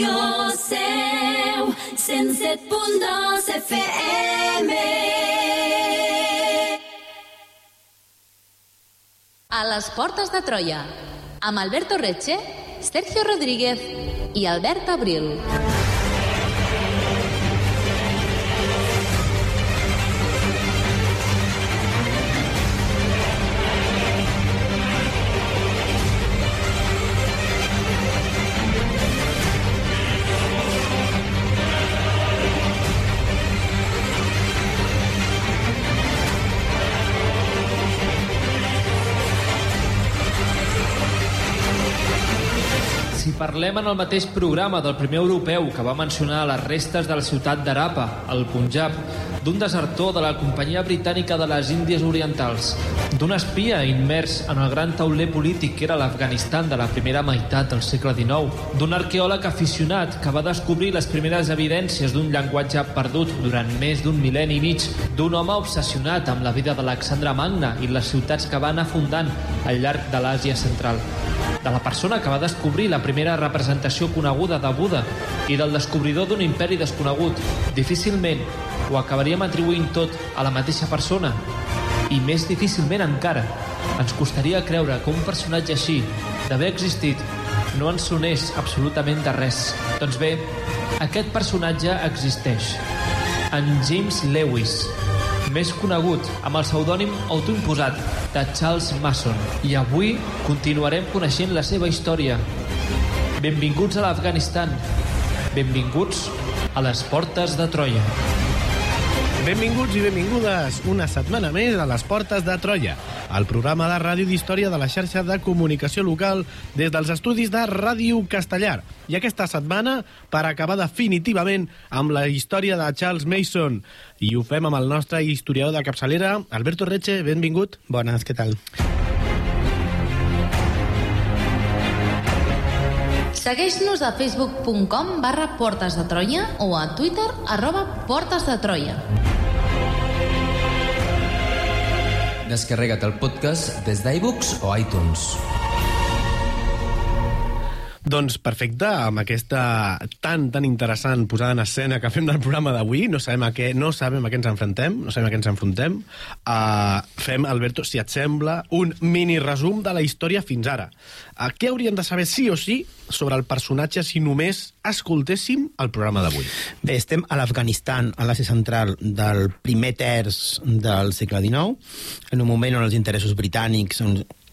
Ràdio Seu, 107.2 FM. A les portes de Troia, amb Alberto Reche, Sergio Rodríguez i Albert Abril. Parlem en el mateix programa del primer europeu que va mencionar les restes de la ciutat d'Arapa, al Punjab, d'un desertor de la companyia britànica de les Índies Orientals, d'un espia immers en el gran tauler polític que era l'Afganistan de la primera meitat del segle XIX, d'un arqueòleg aficionat que va descobrir les primeres evidències d'un llenguatge perdut durant més d'un mil·lenni i mig, d'un home obsessionat amb la vida d'Alexandre Magna i les ciutats que va anar fundant al llarg de l'Àsia Central, de la persona que va descobrir la primera representació coneguda de Buda i del descobridor d'un imperi desconegut. Difícilment ho acabaríem atribuint tot a la mateixa persona. I més difícilment encara, ens costaria creure que un personatge així, d'haver existit, no ens sonés absolutament de res. Doncs bé, aquest personatge existeix. En James Lewis, més conegut amb el pseudònim autoimposat de Charles Mason. I avui continuarem coneixent la seva història. Benvinguts a l'Afganistan. Benvinguts a les portes de Troia. Benvinguts i benvingudes una setmana més a les Portes de Troia, el programa de ràdio d'història de la xarxa de comunicació local des dels estudis de Ràdio Castellar. I aquesta setmana, per acabar definitivament amb la història de Charles Mason. I ho fem amb el nostre historiador de capçalera, Alberto Reche, benvingut. Bones, què tal? Segueix-nos a facebook.com barra Portes de Troia o a Twitter arroba Portes de Troia. Descarrega't el podcast des d'iBooks o iTunes. Doncs perfecte, amb aquesta tan, tan interessant posada en escena que fem del programa d'avui, no sabem a què no sabem a què ens enfrontem, no sabem a què ens enfrontem, uh, fem, Alberto, si et sembla, un mini resum de la història fins ara. Uh, què hauríem de saber sí o sí sobre el personatge si només escoltéssim el programa d'avui? Bé, estem a l'Afganistan, a l'Àsia central del primer terç del segle XIX, en un moment on els interessos britànics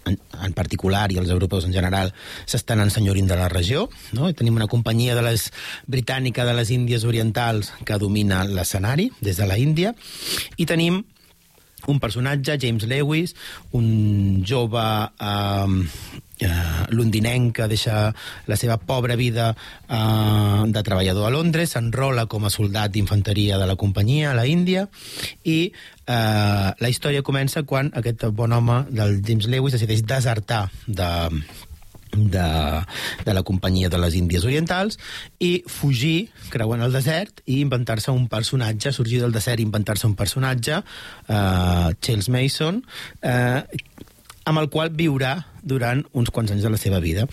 en, en particular i els europeus en general s'estan ensenyorint de la regió no? I tenim una companyia de les britànica de les Índies Orientals que domina l'escenari des de la Índia i tenim un personatge, James Lewis, un jove eh, eh, londinenc que deixa la seva pobra vida eh, de treballador a Londres, s'enrola com a soldat d'infanteria de la companyia a la Índia i eh, la història comença quan aquest bon home del James Lewis decideix desertar de, de, de la companyia de les Índies Orientals i fugir creuant el desert i inventar-se un personatge, sorgir del desert i inventar-se un personatge, eh, Charles Mason, eh, amb el qual viurà durant uns quants anys de la seva vida.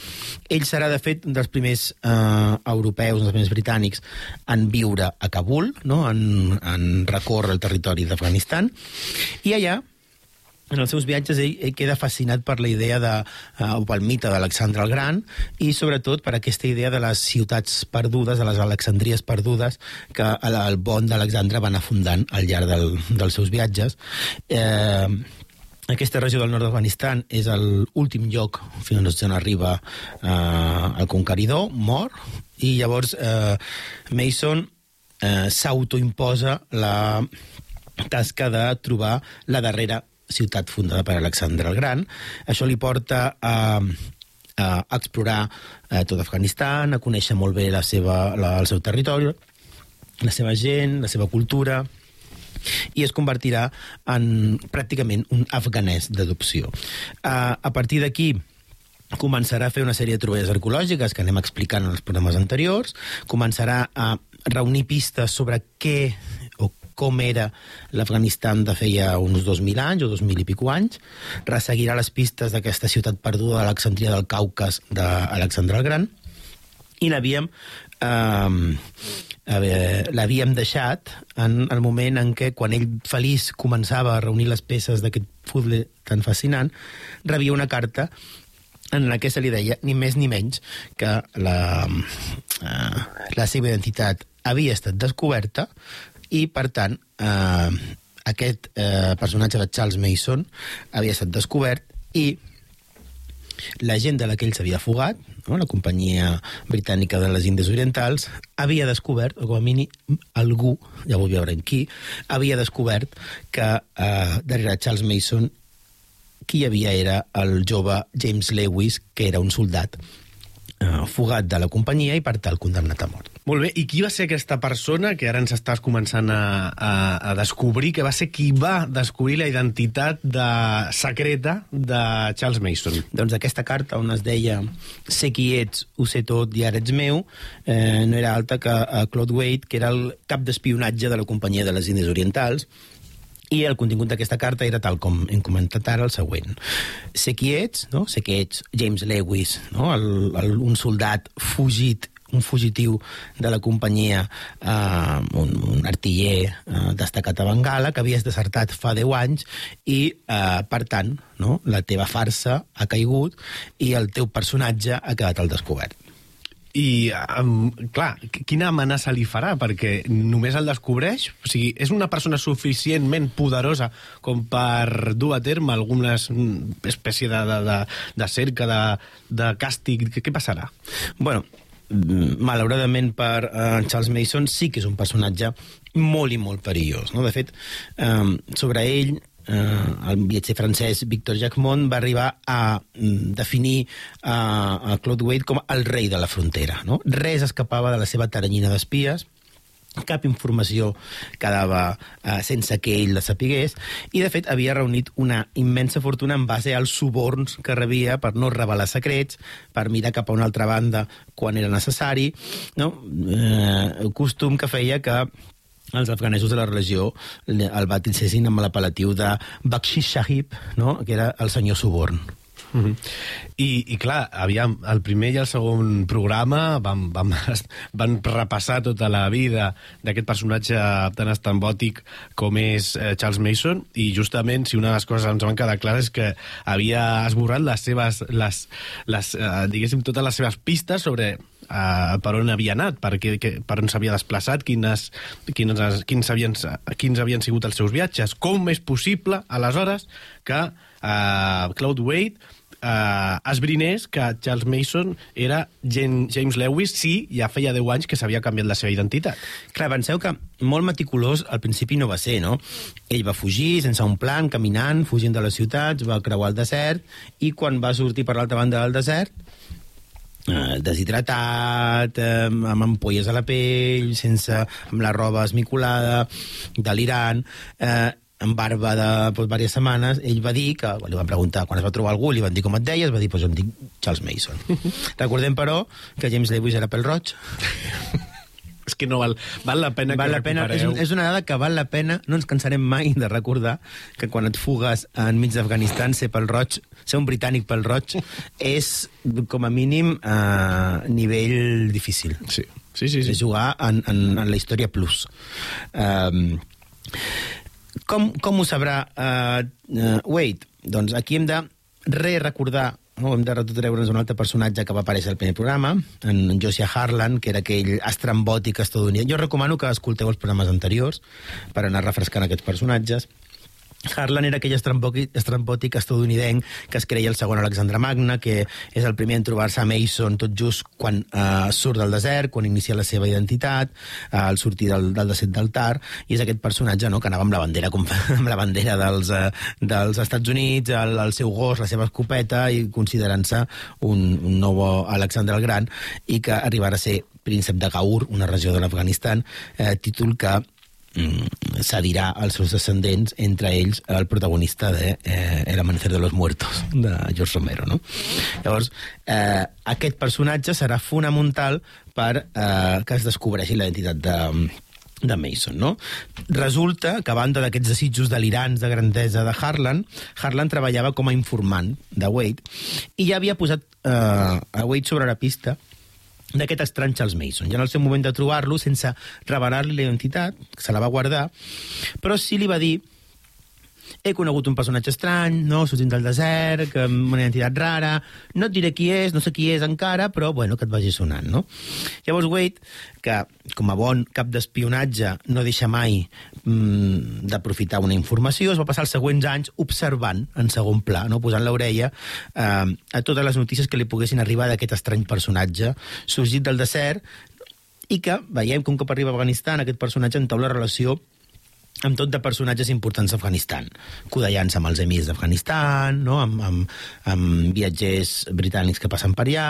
Ell serà, de fet, un dels primers eh, europeus, un dels primers britànics en viure a Kabul, no? en, en recórrer el territori d'Afganistan, i allà en els seus viatges ell, ell queda fascinat per la idea de, uh, o pel mite d'Alexandre el Gran i sobretot per aquesta idea de les ciutats perdudes, de les Alexandries perdudes que el, el bon d'Alexandre va anar fundant al llarg del, dels seus viatges. Eh, aquesta regió del nord d'Afganistan és l'últim lloc fins on arriba eh, el conqueridor, mor, i llavors eh, Mason eh, s'autoimposa la tasca de trobar la darrera ciutat fundada per Alexandre el Gran. Això li porta a, a explorar eh, tot Afganistan, a conèixer molt bé la seva, la, el seu territori, la seva gent, la seva cultura, i es convertirà en pràcticament un afganès d'adopció. Uh, a partir d'aquí, començarà a fer una sèrie de troballes arqueològiques que anem explicant en els programes anteriors, començarà a reunir pistes sobre què com era l'Afganistan de feia uns 2.000 anys o 2.000 i pico anys, resseguirà les pistes d'aquesta ciutat perduda l'Alexandria del Caucas d'Alexandre el Gran, i l'havíem eh, l'havíem deixat en el moment en què, quan ell feliç començava a reunir les peces d'aquest puzzle tan fascinant, rebia una carta en la que se li deia ni més ni menys que la, eh, la seva identitat havia estat descoberta i, per tant, eh, aquest eh, personatge de Charles Mason havia estat descobert i la gent de la que ell s'havia fugat, no? la companyia britànica de les Índies Orientals, havia descobert, o com a mínim algú, ja ho veurem qui, havia descobert que eh, darrere Charles Mason qui hi havia era el jove James Lewis, que era un soldat eh, fugat de la companyia i per tal condemnat a mort. Molt bé, i qui va ser aquesta persona que ara ens estàs començant a, a, a descobrir, que va ser qui va descobrir la identitat de, secreta de Charles Mason? Doncs aquesta carta on es deia sé qui ets, ho sé tot i ara ets meu, eh, no era alta que eh, Claude Wade, que era el cap d'espionatge de la companyia de les Índies Orientals, i el contingut d'aquesta carta era tal com hem comentat ara el següent. Sé qui ets, no? sé que ets James Lewis, no? el, el, un soldat fugit un fugitiu de la companyia, eh, un, un artiller eh, destacat a Bengala, que havies desertat fa 10 anys i, eh, per tant, no, la teva farsa ha caigut i el teu personatge ha quedat al descobert. I, um, clar, quina amenaça li farà? Perquè només el descobreix? O sigui, és una persona suficientment poderosa com per dur a terme alguna espècie de, de, de, de cerca, de, de càstig? Què, què passarà? Bueno, malauradament per uh, Charles Mason sí que és un personatge molt i molt perillós. No? De fet, um, sobre ell eh, el viatger francès Victor Jacquemont va arribar a mm, definir uh, a Claude Wade com el rei de la frontera. No? Res escapava de la seva taranyina d'espies, cap informació quedava eh, sense que ell la sapigués i de fet havia reunit una immensa fortuna en base als suborns que rebia per no revelar secrets, per mirar cap a una altra banda quan era necessari no? eh, costum que feia que els afganesos de la religió el batitzessin amb l'apel·latiu de Bakshish Sahib, no? que era el senyor suborn. Mm -hmm. I, I, clar, aviam, el primer i el segon programa van, van, van repassar tota la vida d'aquest personatge tan estambòtic com és eh, Charles Mason, i justament, si una de les coses ens van quedar clares és que havia esborrat les seves, les, les, eh, diguéssim, totes les seves pistes sobre uh, per on havia anat, per, què, que, per on s'havia desplaçat, quines, quines, quins, havien, quins havien sigut els seus viatges. Com és possible, aleshores, que uh, Claude Wade eh, esbrinés que Charles Mason era James Lewis, sí, ja feia 10 anys que s'havia canviat la seva identitat. Clar, penseu que molt meticulós al principi no va ser, no? Ell va fugir sense un plan, caminant, fugint de les ciutats, va creuar el desert, i quan va sortir per l'altra banda del desert, eh, deshidratat, eh, amb ampolles a la pell, sense, amb la roba esmicolada, delirant, eh, amb barba de pues, diverses setmanes, ell va dir que, li van preguntar quan es va trobar algú, li van dir com et deies, va dir, pues, em dic Charles Mason. Recordem, però, que James Lewis era pel roig. és que no val, val la pena val que la pena, és, és una dada que val la pena, no ens cansarem mai de recordar que quan et fugues enmig d'Afganistan ser pel roig, ser un britànic pel roig és, com a mínim, eh, nivell difícil. Sí, sí, sí. És sí. jugar en, en, en la història plus. Um, com, com ho sabrà uh, uh, Wade? Doncs aquí hem de re-recordar no? hem de retreure'ns un altre personatge que va aparèixer al primer programa, en Josiah Harlan, que era aquell estrambòtic estadounidense. Jo recomano que escolteu els programes anteriors per anar refrescant aquests personatges. Harlan era aquell estrambòtic estadounidenc que es creia el segon Alexandre Magna, que és el primer en trobar-se a Mason tot just quan eh, surt del desert, quan inicia la seva identitat, eh, al sortir del, del desert del Tar, i és aquest personatge no, que anava amb la bandera, com, amb la bandera dels, eh, dels Estats Units, el, el seu gos, la seva escopeta, i considerant-se un, un nou Alexandre el Gran, i que arribarà a ser príncep de Gaur, una regió de l'Afganistan, eh, títol que cedirà als seus descendents, entre ells el protagonista de eh, El amanecer de los muertos, de George Romero. No? Llavors, eh, aquest personatge serà fonamental per eh, que es descobreixi la identitat de, de Mason, no? Resulta que a banda d'aquests desitjos delirants de grandesa de Harlan, Harlan treballava com a informant de Wade i ja havia posat eh, a Wade sobre la pista d'aquest estrany Charles Mason. I en el seu moment de trobar-lo, sense revelar-li la identitat, se la va guardar, però sí li va dir he conegut un personatge estrany, no, sortint del desert, que una identitat rara, no et diré qui és, no sé qui és encara, però, bueno, que et vagi sonant, no? Llavors Wade, que com a bon cap d'espionatge no deixa mai mm, d'aprofitar una informació, es va passar els següents anys observant en segon pla, no? posant l'orella eh, a totes les notícies que li poguessin arribar d'aquest estrany personatge sorgit del desert i que veiem un cop arriba a Afganistan aquest personatge entaula relació amb tot de personatges importants d'Afganistan, codallant-se amb els emirs d'Afganistan, no? amb, amb, amb viatgers britànics que passen per allà,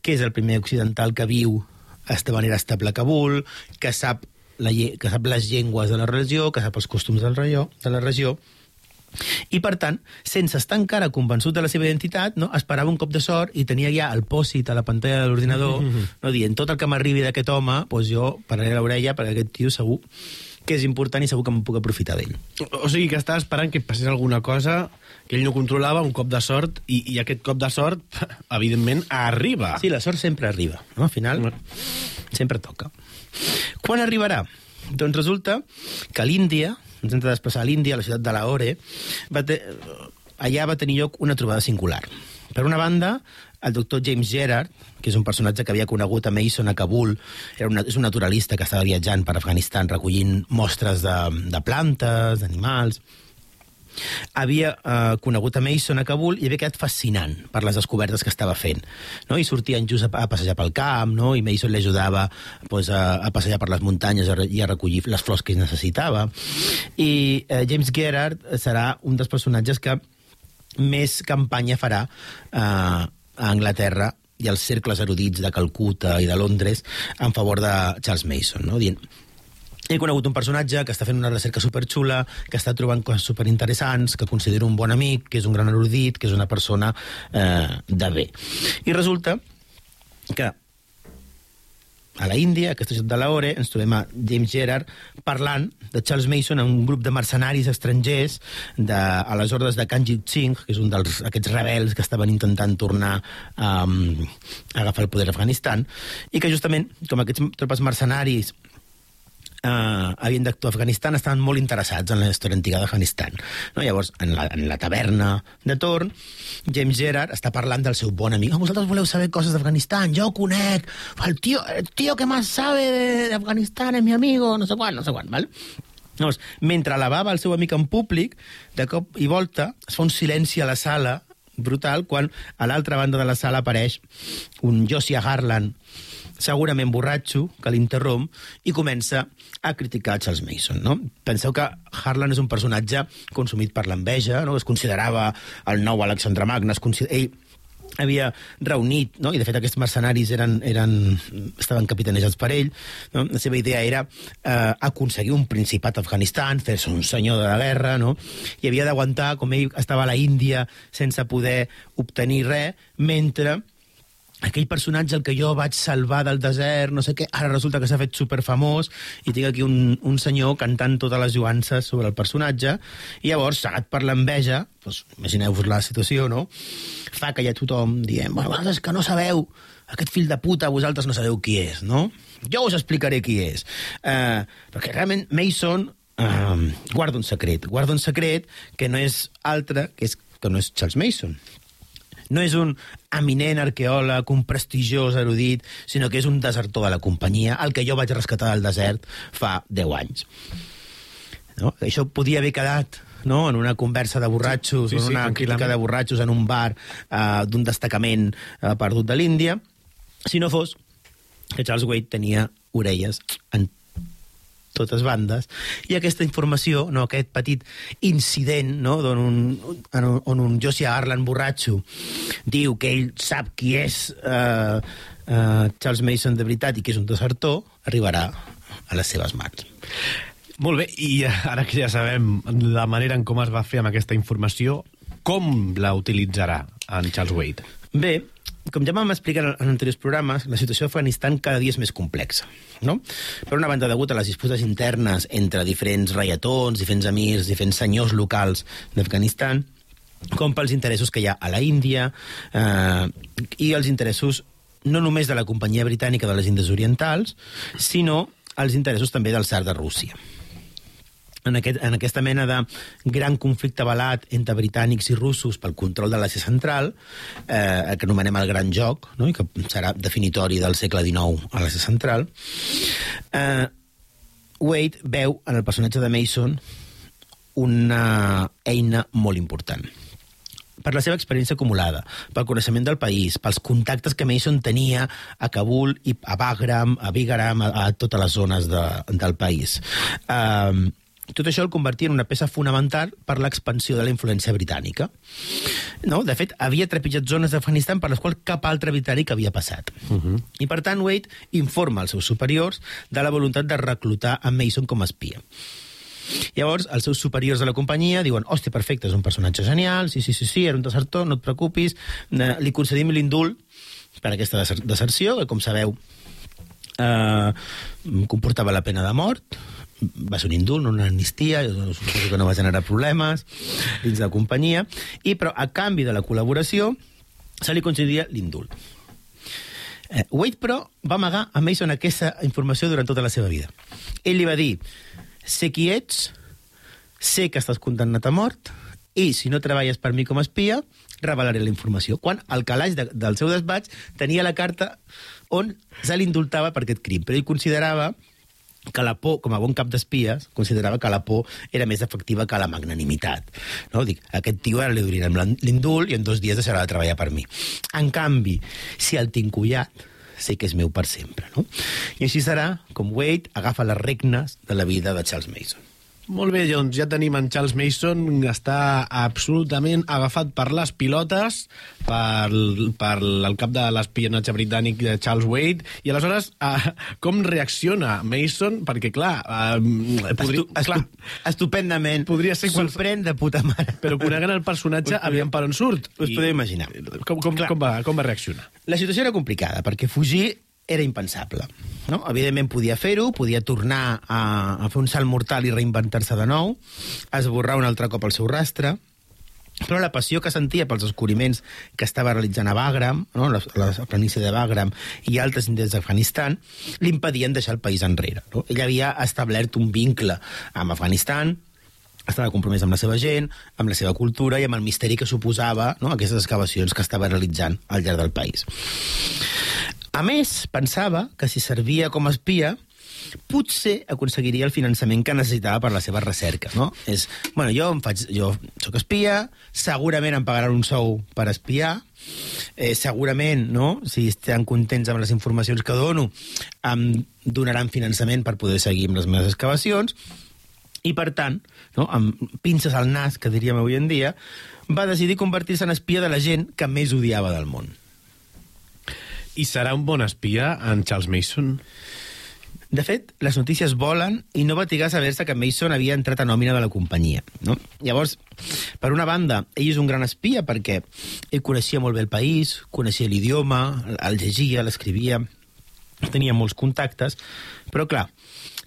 que és el primer occidental que viu de manera estable a Kabul, que sap, la, que sap les llengües de la regió, que sap els costums del regió, de la regió, i, per tant, sense estar encara convençut de la seva identitat, no, esperava un cop de sort i tenia ja el pòsit a la pantalla de l'ordinador, no, dient, tot el que m'arribi d'aquest home, doncs jo pararé l'orella perquè aquest tio segur que és important i segur que em puc aprofitar d'ell. O sigui que estava esperant que passés alguna cosa que ell no controlava, un cop de sort, i, i aquest cop de sort, evidentment, arriba. Sí, la sort sempre arriba, no? Al final, sempre toca. Quan arribarà? Doncs resulta que l'Índia, ens hem de desplaçar a l'Índia, a la ciutat de Lahore, va te... allà va tenir lloc una trobada singular. Per una banda, el doctor James Gerard, que és un personatge que havia conegut a Mason a Kabul, era una, és un naturalista que estava viatjant per Afganistan recollint mostres de, de plantes, d'animals havia eh, conegut a Mason a Kabul i havia quedat fascinant per les descobertes que estava fent. No? I sortien just a, a passejar pel camp, no? i Mason li ajudava pues, a, a passejar per les muntanyes i a recollir les flors que necessitava. I eh, James Gerard serà un dels personatges que més campanya farà eh, a Anglaterra i als cercles erudits de Calcuta i de Londres en favor de Charles Mason, no? dient he conegut un personatge que està fent una recerca superxula, que està trobant coses superinteressants, que considero un bon amic, que és un gran erudit, que és una persona eh, de bé. I resulta que a la Índia, aquesta ciutat de Lahore, ens trobem a James Gerard parlant de Charles Mason en un grup de mercenaris estrangers de, a les ordres de Kanjit Singh, que és un dels aquests rebels que estaven intentant tornar um, a agafar el poder a Afganistan, i que justament, com aquests tropes mercenaris eh, havien d'actuar a Afganistan estaven molt interessats en la història antiga d'Afganistan. No? Llavors, en la, en la taverna de torn, James Gerard està parlant del seu bon amic. Oh, vosaltres voleu saber coses d'Afganistan? Jo ho conec. El tio, el tio que més sabe d'Afganistan és mi amigo, no sé quan, no sé quan, val? Llavors, mentre alabava el seu amic en públic, de cop i volta es fa un silenci a la sala brutal quan a l'altra banda de la sala apareix un Josiah Harlan segurament borratxo, que l'interromp i comença a criticar Charles Mason. No? Penseu que Harlan és un personatge consumit per l'enveja, no? es considerava el nou Alexandre Magne, es consider... ell havia reunit, no? i de fet aquests mercenaris eren, eren, estaven capitanejats per ell, no? la seva idea era eh, aconseguir un principat a Afganistan, fer-se un senyor de la guerra, no? i havia d'aguantar, com ell estava a la Índia sense poder obtenir res, mentre aquell personatge el que jo vaig salvar del desert, no sé què, ara resulta que s'ha fet superfamós i tinc aquí un, un senyor cantant totes les joances sobre el personatge i llavors, cegat per l'enveja, doncs, imagineu-vos la situació, no? Fa que hi ha tothom dient, vosaltres que no sabeu, aquest fill de puta, vosaltres no sabeu qui és, no? Jo us explicaré qui és. Uh, perquè realment Mason uh, guarda un secret, guarda un secret que no és altre, que, és, que no és Charles Mason, no és un eminent arqueòleg, un prestigiós erudit, sinó que és un desertor de la companyia, el que jo vaig rescatar del desert fa 10 anys. No? Això podia haver quedat no? en una conversa de borratxos, Sí, sí, sí, sí, en una tranquil·lament. crítica de borratxos en un bar uh, d'un destacament uh, perdut de l'Índia, si no fos que Charles Wade tenia orelles en totes bandes, i aquesta informació, no, aquest petit incident no, on, un, on, un- on un Josiah Harlan borratxo diu que ell sap qui és uh, uh, Charles Mason de veritat i que és un desertor, arribarà a les seves mans. Molt bé, i ara que ja sabem la manera en com es va fer amb aquesta informació, com la utilitzarà en Charles Wade? Bé, com ja vam explicar en anteriors programes, la situació d'Afganistan cada dia és més complexa. No? Per una banda, degut a les disputes internes entre diferents reietons, diferents emirs, diferents senyors locals d'Afganistan, com pels interessos que hi ha a la Índia eh, i els interessos no només de la companyia britànica de les Índies Orientals, sinó els interessos també del tsar de Rússia en, aquest, en aquesta mena de gran conflicte balat entre britànics i russos pel control de l'Àsia Central, eh, que anomenem el Gran Joc, no? i que serà definitori del segle XIX a l'Àsia Central, eh, Wade veu en el personatge de Mason una eina molt important per la seva experiència acumulada, pel coneixement del país, pels contactes que Mason tenia a Kabul i a Bagram, a Bigaram, a, a totes les zones de, del país. Um, tot això el convertia en una peça fonamental per l'expansió de la influència britànica. No? De fet, havia trepitjat zones d'Afganistan per les quals cap altre britànic havia passat. Uh -huh. I, per tant, Wade informa als seus superiors de la voluntat de reclutar a Mason com a espia. Llavors, els seus superiors de la companyia diuen hòstia, perfecte, és un personatge genial, sí, sí, sí, sí, era un desertor, no et preocupis, li concedim l'indult per aquesta deser deserció, que, com sabeu, eh, comportava la pena de mort, va ser un indult, una amnistia, suposo que no va generar problemes dins de la companyia, i però a canvi de la col·laboració se li concedia l'indult. Eh, Wade, però, va amagar a Mason aquesta informació durant tota la seva vida. Ell li va dir, sé qui ets, sé que estàs condemnat a mort, i si no treballes per mi com a espia, revelaré la informació. Quan al calaix de, del seu despatx tenia la carta on se l'indultava per aquest crim, però ell considerava que la por, com a bon cap d'espies, considerava que la por era més efectiva que la magnanimitat. No? Dic, aquest tio ara li obrirem l'indult i en dos dies deixarà de treballar per mi. En canvi, si el tinc collat, sé que és meu per sempre. No? I així serà com Wade agafa les regnes de la vida de Charles Mason. Molt bé, doncs ja tenim en Charles Mason, està absolutament agafat per les pilotes per, per el cap de l'espionatge britànic de Charles Wade, i aleshores eh, com reacciona Mason? Perquè, clar... Eh, podria, Estu, clar estupendament. Podria ser qual... Sorprèn de puta mare. Però conegant el personatge, pues aviam per on surt. Us podeu imaginar. Com, com, com, va, com va reaccionar? La situació era complicada, perquè fugir era impensable. No? Evidentment podia fer-ho, podia tornar a, a fer un salt mortal i reinventar-se de nou, esborrar un altre cop el seu rastre, però la passió que sentia pels descobriments que estava realitzant a Bagram, no? la, la planícia de Bagram i altres indrets d'Afganistan, li impedien deixar el país enrere. No? Ell havia establert un vincle amb Afganistan, estava compromès amb la seva gent, amb la seva cultura i amb el misteri que suposava no? aquestes excavacions que estava realitzant al llarg del país. A més, pensava que si servia com a espia, potser aconseguiria el finançament que necessitava per la seva recerca, no? És, bueno, jo em faig, jo sóc espia, segurament em pagaran un sou per espiar, eh, segurament, no?, si estan contents amb les informacions que dono, em donaran finançament per poder seguir amb les meves excavacions, i per tant, no, amb pinces al nas, que diríem avui en dia, va decidir convertir-se en espia de la gent que més odiava del món. I serà un bon espia, en Charles Mason? De fet, les notícies volen i no va trigar a saber-se que Mason havia entrat a nòmina de la companyia. No? Llavors, per una banda, ell és un gran espia perquè ell coneixia molt bé el país, coneixia l'idioma, el llegia, l'escrivia, tenia molts contactes, però clar,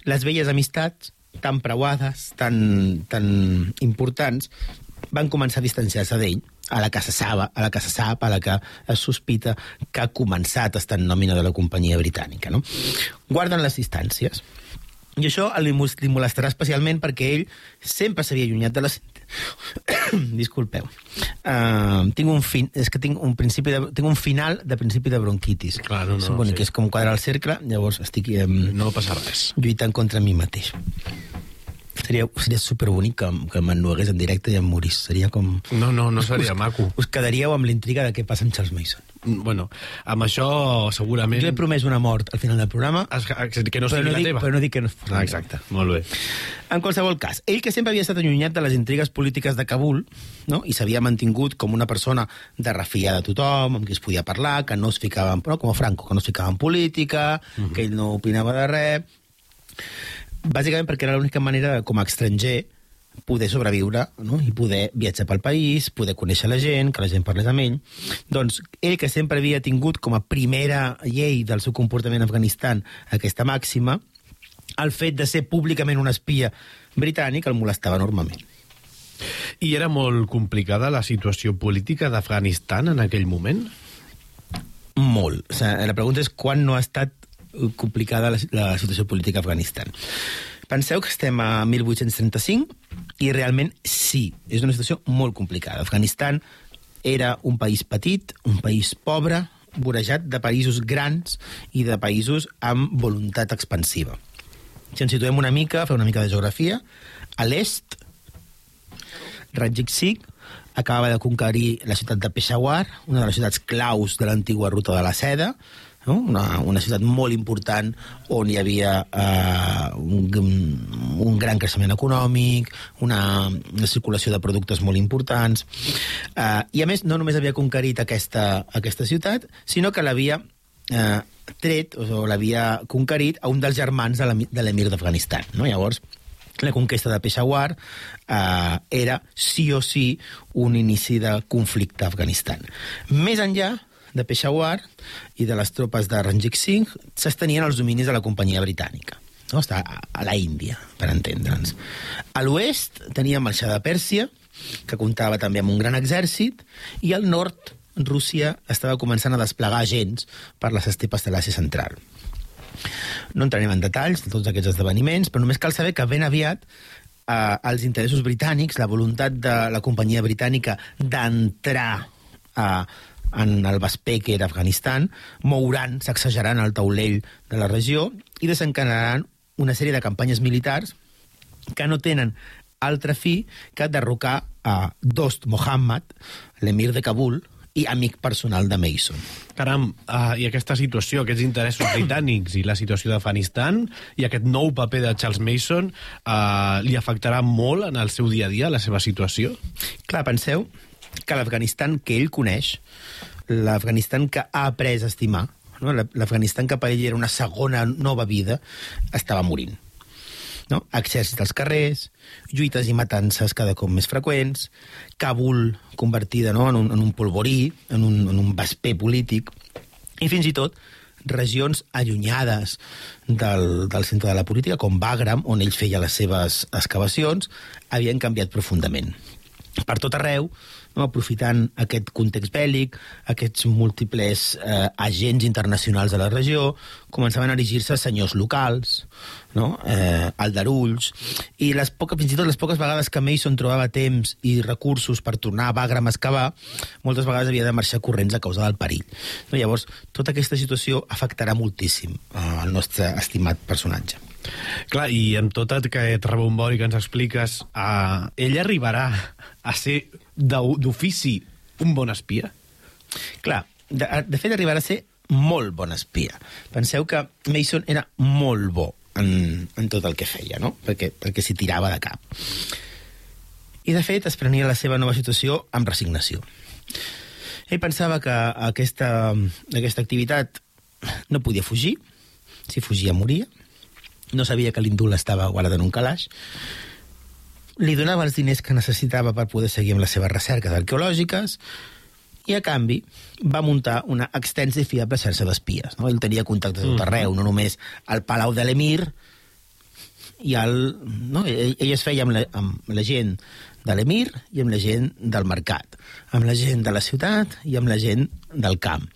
les velles amistats tan preuades, tan, tan importants, van començar a distanciar-se d'ell a la que se sap, a la que se sap, a la que es sospita que ha començat a estar en nòmina de la companyia britànica. No? Guarden les distàncies. I això li, molestarà especialment perquè ell sempre s'havia allunyat de les... Disculpeu. Uh, tinc un fin... És que tinc un, principi de... tinc un final de principi de bronquitis. Clar, no, bonic, sí. és com quadrar el cercle, llavors estic... Um, no passa res. Lluitant contra mi mateix. Seria, seria superbonic que, que m'ennuegués en directe i em morís. Seria com... No, no, no seria us, maco. Us quedaríeu amb l'intriga de què passa amb Charles Mason. Bueno, amb això segurament... Jo he promès una mort al final del programa. Es, que no sigui no la dic, teva. Però no dic que no Ah, exacte, molt bé. En qualsevol cas, ell que sempre havia estat allunyat de les intrigues polítiques de Kabul no? i s'havia mantingut com una persona de refiar de tothom, amb qui es podia parlar, que no es ficava, en, no, com a Franco, que no es ficava en política, uh -huh. que ell no opinava de res, bàsicament perquè era l'única manera, com a estranger, poder sobreviure no? i poder viatjar pel país, poder conèixer la gent, que la gent parlés amb ell. Doncs ell, que sempre havia tingut com a primera llei del seu comportament a Afganistan aquesta màxima, el fet de ser públicament un espia britànic el molestava enormement. I era molt complicada la situació política d'Afganistan en aquell moment? molt. O sigui, la pregunta és quan no ha estat complicada la, la situació política a Afganistan. Penseu que estem a 1835 i realment sí, és una situació molt complicada. Afganistan era un país petit, un país pobre, vorejat de països grans i de països amb voluntat expansiva. Si ens situem una mica, fer una mica de geografia, a l'est, Singh acaba de conquerir la ciutat de Peshawar, una de les ciutats claus de l'antigua ruta de la seda, no? una, una ciutat molt important on hi havia eh, un, un gran creixement econòmic, una, una circulació de productes molt importants, eh, i a més no només havia conquerit aquesta, aquesta ciutat, sinó que l'havia eh, tret, o l'havia conquerit a un dels germans de l'emir d'Afganistan. No? Llavors, la conquesta de Peshawar eh, era sí o sí un inici de conflicte a Afganistan. Més enllà de Peshawar i de les tropes de Ranjit Singh s'estenien els dominis de la companyia britànica. No? Està a, a la Índia, per entendre'ns. A l'oest teníem el de Pèrsia, que comptava també amb un gran exèrcit, i al nord Rússia estava començant a desplegar agents per les estepes de l'Àsia Central. No entrarem en detalls de tots aquests esdeveniments, però només cal saber que ben aviat eh, els interessos britànics, la voluntat de la companyia britànica d'entrar eh, en el Baspèquer, Afganistan, mouran, sacsejaran el taulell de la regió i desencadenaran una sèrie de campanyes militars que no tenen altra fi que derrocar a Dost Mohammed, l'emir de Kabul, i amic personal de Mason. Caram, uh, i aquesta situació, aquests interessos britànics i la situació d'Afganistan i aquest nou paper de Charles Mason uh, li afectarà molt en el seu dia a dia, la seva situació? Clar, penseu que l'Afganistan que ell coneix, l'Afganistan que ha après a estimar, no? l'Afganistan que per ell era una segona nova vida, estava morint no? exèrcits als carrers, lluites i matances cada cop més freqüents, Kabul convertida no? en, un, en un polvorí, en un, en un vesper polític, i fins i tot regions allunyades del, del centre de la política, com Bagram, on ell feia les seves excavacions, havien canviat profundament. Per tot arreu, no? aprofitant aquest context bèl·lic, aquests múltiples eh, agents internacionals de la regió, començaven a erigir-se senyors locals, no? eh, aldarulls, i les poques, fins i tot les poques vegades que Mason trobava temps i recursos per tornar a Bagram a excavar, moltes vegades havia de marxar corrents a causa del perill. No? Llavors, tota aquesta situació afectarà moltíssim eh, el nostre estimat personatge. Clar, i amb tot aquest rebombori que ens expliques, uh, ell arribarà a ser d'ofici un bon espia? Clar, de, de fet arribarà a ser molt bon espia. Penseu que Mason era molt bo en, en tot el que feia, no? Perquè, perquè s'hi tirava de cap. I, de fet, es prenia la seva nova situació amb resignació. Ell pensava que aquesta, aquesta activitat no podia fugir, si fugia moria, no sabia que l'indult estava guardat en un calaix, li donava els diners que necessitava per poder seguir amb les seves recerques arqueològiques i, a canvi, va muntar una extensa i fiable xarxa d'espies. No? Ell tenia contactes a tot arreu, no només al Palau de l'Emir, i el, no? ell, ell es feia amb la, amb la gent de l'Emir i amb la gent del mercat, amb la gent de la ciutat i amb la gent del camp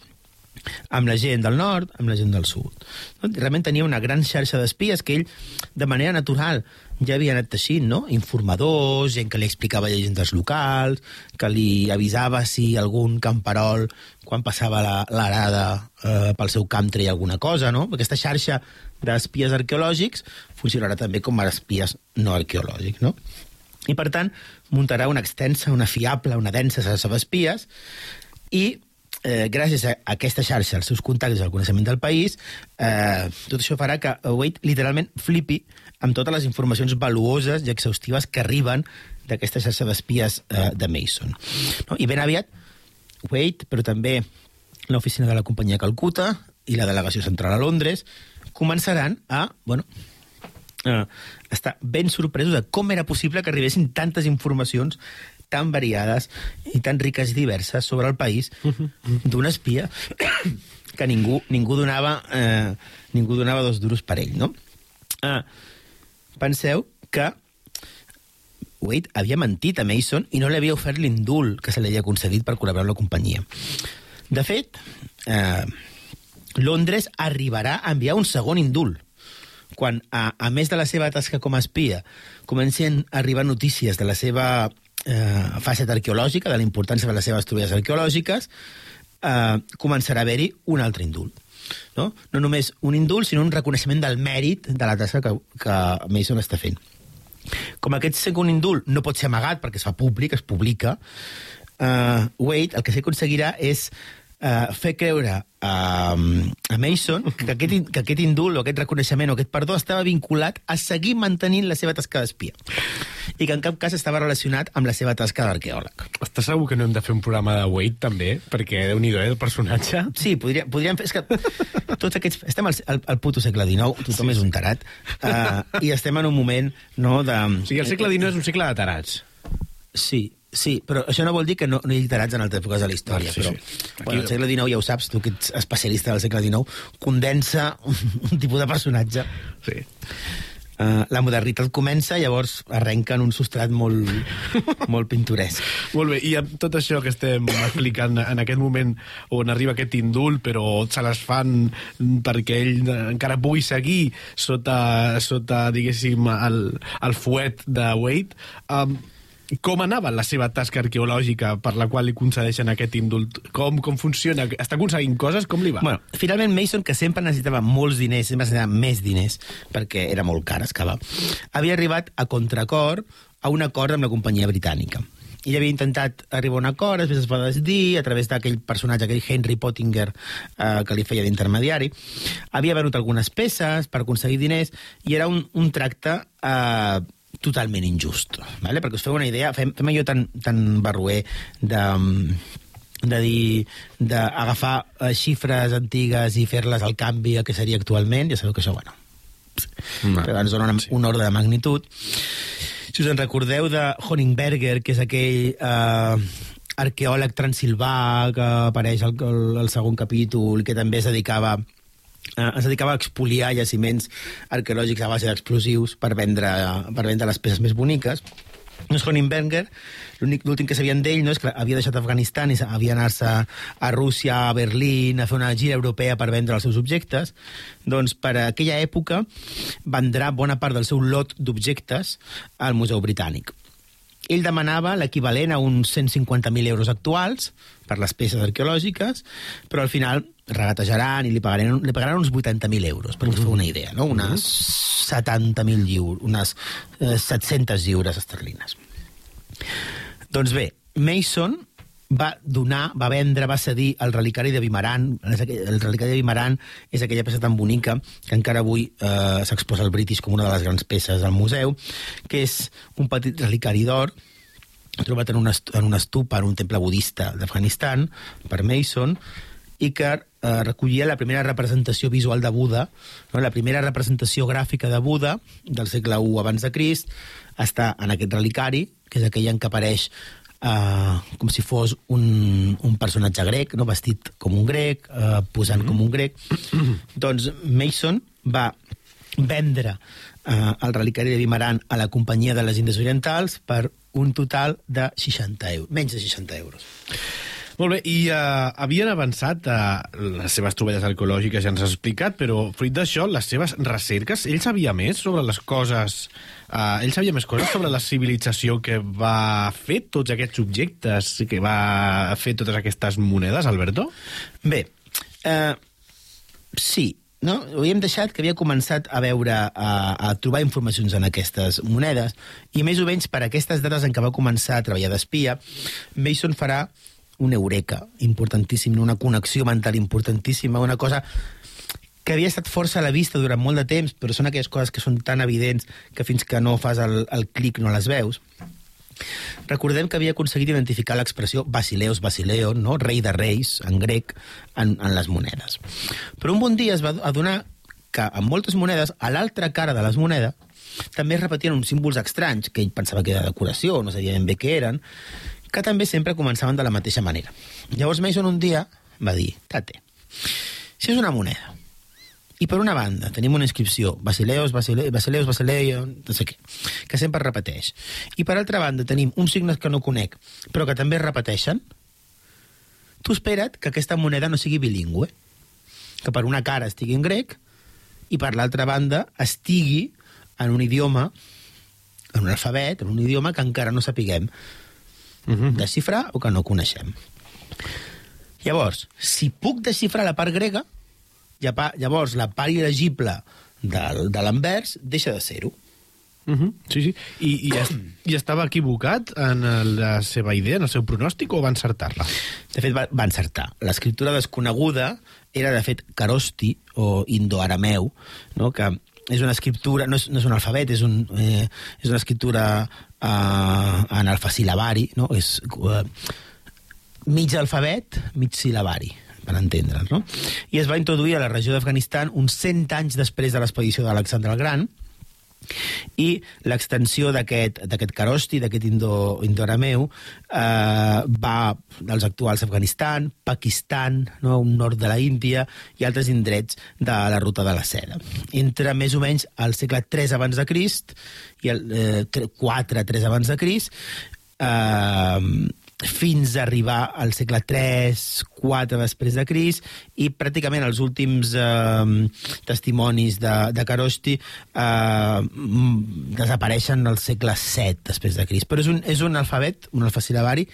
amb la gent del nord, amb la gent del sud. No? Realment tenia una gran xarxa d'espies que ell, de manera natural, ja havia anat teixint, no? Informadors, gent que li explicava llegendes locals, que li avisava si algun camperol, quan passava l'arada eh, pel seu camp, treia alguna cosa, no? Aquesta xarxa d'espies arqueològics funcionarà també com a espies no arqueològics, no? I, per tant, muntarà una extensa, una fiable, una densa xarxa d'espies i eh, gràcies a aquesta xarxa, als seus contactes, al coneixement del país, eh, tot això farà que Wade literalment flipi amb totes les informacions valuoses i exhaustives que arriben d'aquesta xarxa d'espies eh, de Mason. No? I ben aviat, Wade, però també l'oficina de la companyia Calcuta i la delegació central a Londres, començaran a, bueno, eh, estar ben sorpresos de com era possible que arribessin tantes informacions tan variades i tan riques i diverses sobre el país d'un espia que ningú, ningú, donava, eh, ningú donava dos duros per ell, no? Ah, penseu que Wade havia mentit a Mason i no li havia ofert l'indult que se li havia concedit per col·laborar amb la companyia. De fet, eh, Londres arribarà a enviar un segon indult quan, a, a més de la seva tasca com a espia, comencen a arribar notícies de la seva eh, faceta arqueològica, de la importància de les seves troballes arqueològiques, eh, començarà a haver-hi un altre indult. No? no només un indult, sinó un reconeixement del mèrit de la tasca que, que Mason està fent. Com aquest segon indult no pot ser amagat perquè es fa públic, es publica, uh, Wade el que s'aconseguirà és uh, fer creure a, a Mason que aquest, que aquest indult o aquest reconeixement o aquest perdó estava vinculat a seguir mantenint la seva tasca d'espia i que en cap cas estava relacionat amb la seva tasca d'arqueòleg. Estàs segur que no hem de fer un programa de Wade, també? Perquè, déu nhi eh, el personatge. Sí, podria, podríem fer... És que tots aquests... Estem al, al, al puto segle XIX, tothom sí. és un tarat, uh, i estem en un moment no, de... O sigui, el segle XIX és un segle de tarats. Sí, sí, però això no vol dir que no, no hi hagi tarats en altres èpoques de la història. Sí, però, sí. Bueno, el segle XIX, ja ho saps, tu que ets especialista del segle XIX, condensa un, un tipus de personatge. Sí. Uh, la modernitat comença, llavors arrenca en un substrat molt, molt pintoresc. Molt bé, i amb tot això que estem explicant en aquest moment on arriba aquest indult, però se les fan perquè ell encara pugui seguir sota, sota diguéssim, el, el fuet de Wade, um, com anava la seva tasca arqueològica per la qual li concedeixen aquest indult? Com, com funciona? Està aconseguint coses? Com li va? Bueno, finalment Mason, que sempre necessitava molts diners, sempre necessitava més diners, perquè era molt car excavar, havia arribat a contracor a un acord amb la companyia britànica. Ell havia intentat arribar a un acord, després es va desdir, a través d'aquell personatge, aquell Henry Pottinger, eh, que li feia d'intermediari. Havia venut algunes peces per aconseguir diners, i era un, un tracte eh, totalment injust. Vale? Perquè us feu una idea, fem, fem allò tan, tan barruer de de dir d'agafar eh, xifres antigues i fer-les al canvi a que seria actualment, ja sabeu que això, bueno, No. però ens dona un ordre de magnitud. Si us en recordeu de Honingberger, que és aquell eh, arqueòleg transilvà que apareix al, al, al segon capítol, que també es dedicava eh, es dedicava a expoliar jaciments arqueològics a base d'explosius per vendre, per vendre les peces més boniques. Doncs Honingberger, l'únic- l'últim que sabien d'ell no, és que havia deixat Afganistan i havia anar-se a Rússia, a Berlín, a fer una gira europea per vendre els seus objectes. Doncs per aquella època vendrà bona part del seu lot d'objectes al Museu Britànic. Ell demanava l'equivalent a uns 150.000 euros actuals per les peces arqueològiques, però al final regatejaran i li pagaran, li pagaran uns 80.000 euros, us feu una idea, no? Unes 70.000 lliures, unes eh, 700 lliures esterlines. Doncs bé, Mason va donar, va vendre, va cedir el relicari de Vimaran. El relicari de Vimaran és aquella peça tan bonica que encara avui eh, s'exposa al British com una de les grans peces del museu, que és un petit relicari d'or trobat en una, en una estupa en un temple budista d'Afganistan per Mason i que eh, recollia la primera representació visual de Buda, no? la primera representació gràfica de Buda del segle I abans de Crist, està en aquest relicari, que és aquell en què apareix eh, com si fos un, un personatge grec, no? vestit com un grec, eh, posant com un grec. doncs Mason va vendre eh, el relicari de Vimaran a la companyia de les Índies Orientals per un total de 60 euros, menys de 60 euros. Molt bé, i uh, havien avançat uh, les seves troballes arqueològiques, ja ens has explicat, però fruit d'això, les seves recerques, ell sabia més sobre les coses... Uh, ell sabia més coses sobre la civilització que va fer tots aquests objectes, que va fer totes aquestes monedes, Alberto? Bé, eh, sí, no? Ho havíem deixat que havia començat a veure, a, a trobar informacions en aquestes monedes, i més o menys per aquestes dates en què va començar a treballar d'espia, Mason farà una eureka importantíssim, una connexió mental importantíssima, una cosa que havia estat força a la vista durant molt de temps, però són aquelles coses que són tan evidents que fins que no fas el, el clic no les veus. Recordem que havia aconseguit identificar l'expressió Basileus Basileon, no? rei de reis, en grec, en, en les monedes. Però un bon dia es va adonar que en moltes monedes, a l'altra cara de les monedes, també es repetien uns símbols estranys, que ell pensava que era decoració, no sabia ben bé què eren, que també sempre començaven de la mateixa manera. Llavors Mason un dia va dir, tate, si és una moneda, i per una banda tenim una inscripció Basileus, Basileus, Basileus, Basileus, no sé què, que sempre repeteix. I per altra banda tenim uns signes que no conec, però que també repeteixen. tu espera't que aquesta moneda no sigui bilingüe, que per una cara estigui en grec i per l'altra banda estigui en un idioma, en un alfabet, en un idioma que encara no sapiguem Uh -huh. desxifrar o que no coneixem. Llavors, si puc desxifrar la part grega, llavors la part il·legible del, de l'anvers deixa de ser-ho. Uh -huh. Sí, sí. I, i, es, I estava equivocat en la seva idea, en el seu pronòstic, o va encertar-la? De fet, va, va encertar. L'escriptura desconeguda era, de fet, carosti o indoarameu, no? que és una escriptura, no és, no és un alfabet, és, un, eh, és una escriptura eh, en alfasilabari, no? és eh, mig alfabet, mig silabari per entendre'ns, no? I es va introduir a la regió d'Afganistan uns 100 anys després de l'expedició d'Alexandre el Gran, i l'extensió d'aquest carosti, d'aquest indo, indoarameu, eh, va dels actuals Afganistan, Pakistan, no, un nord de la Índia i altres indrets de la ruta de la seda. Entre més o menys al segle 3 abans de Crist i el eh, 4 3 abans de Crist, eh, fins a arribar al segle 3, 4 després de Cris i pràcticament els últims eh, testimonis de, de Carosti eh, desapareixen al segle 7 després de Cris. Però és un, és un alfabet, un alfasilabari,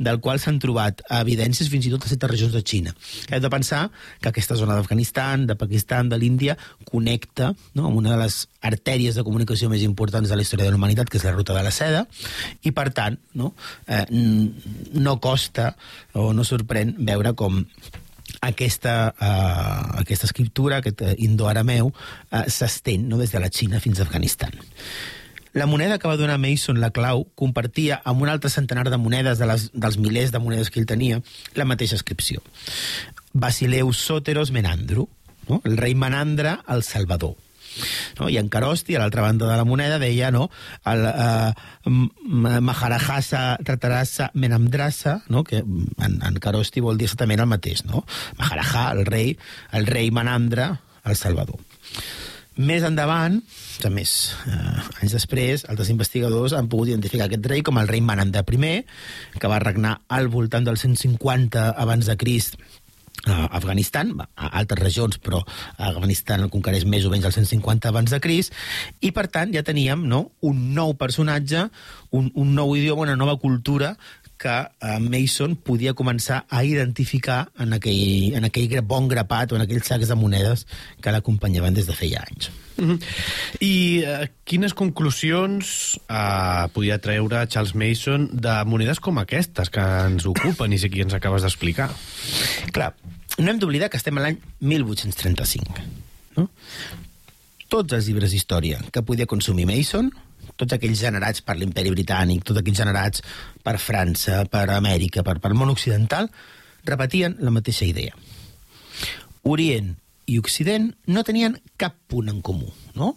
del qual s'han trobat evidències fins i tot a certes regions de Xina. Hem de pensar que aquesta zona d'Afganistan, de Pakistan, de l'Índia, connecta no, amb una de les artèries de comunicació més importants de la història de la humanitat, que és la ruta de la seda, i per tant no, eh, no costa o no sorprèn veure com aquesta, eh, aquesta escriptura, aquest eh, indoarameu, eh, s'estén no, des de la Xina fins a Afganistan. La moneda que va donar Mason la clau compartia amb un altre centenar de monedes de les, dels milers de monedes que ell tenia la mateixa inscripció. Basileus Soteros Menandru, no? el rei Menandre el Salvador. No? I en Carosti, a l'altra banda de la moneda, deia no? el uh, Maharajasa Tatarasa Menamdrasa, no? que en, en Carosti vol dir exactament el mateix. No? Maharaja, el rei, el rei Menandre, el Salvador. Més endavant, a més, eh, anys després, altres investigadors han pogut identificar aquest rei com el rei Mananda I, que va regnar al voltant del 150 abans de Crist a Afganistan, a altres regions, però Afganistan el conquereix més o menys al 150 abans de Crist, i per tant ja teníem no, un nou personatge, un, un nou idioma, una nova cultura que eh, Mason podia començar a identificar en aquell, en aquell bon grapat o en aquells sacs de monedes que l'acompanyaven des de feia anys. Uh -huh. I eh, quines conclusions eh, podia treure Charles Mason de monedes com aquestes que ens ocupen i sí que ens acabes d'explicar? Clar, no hem d'oblidar que estem a l'any 1835. No? Tots els llibres d'història que podia consumir Mason, tots aquells generats per l'imperi britànic, tots aquells generats per França, per Amèrica, per, per món occidental, repetien la mateixa idea. Orient i Occident no tenien cap punt en comú, no?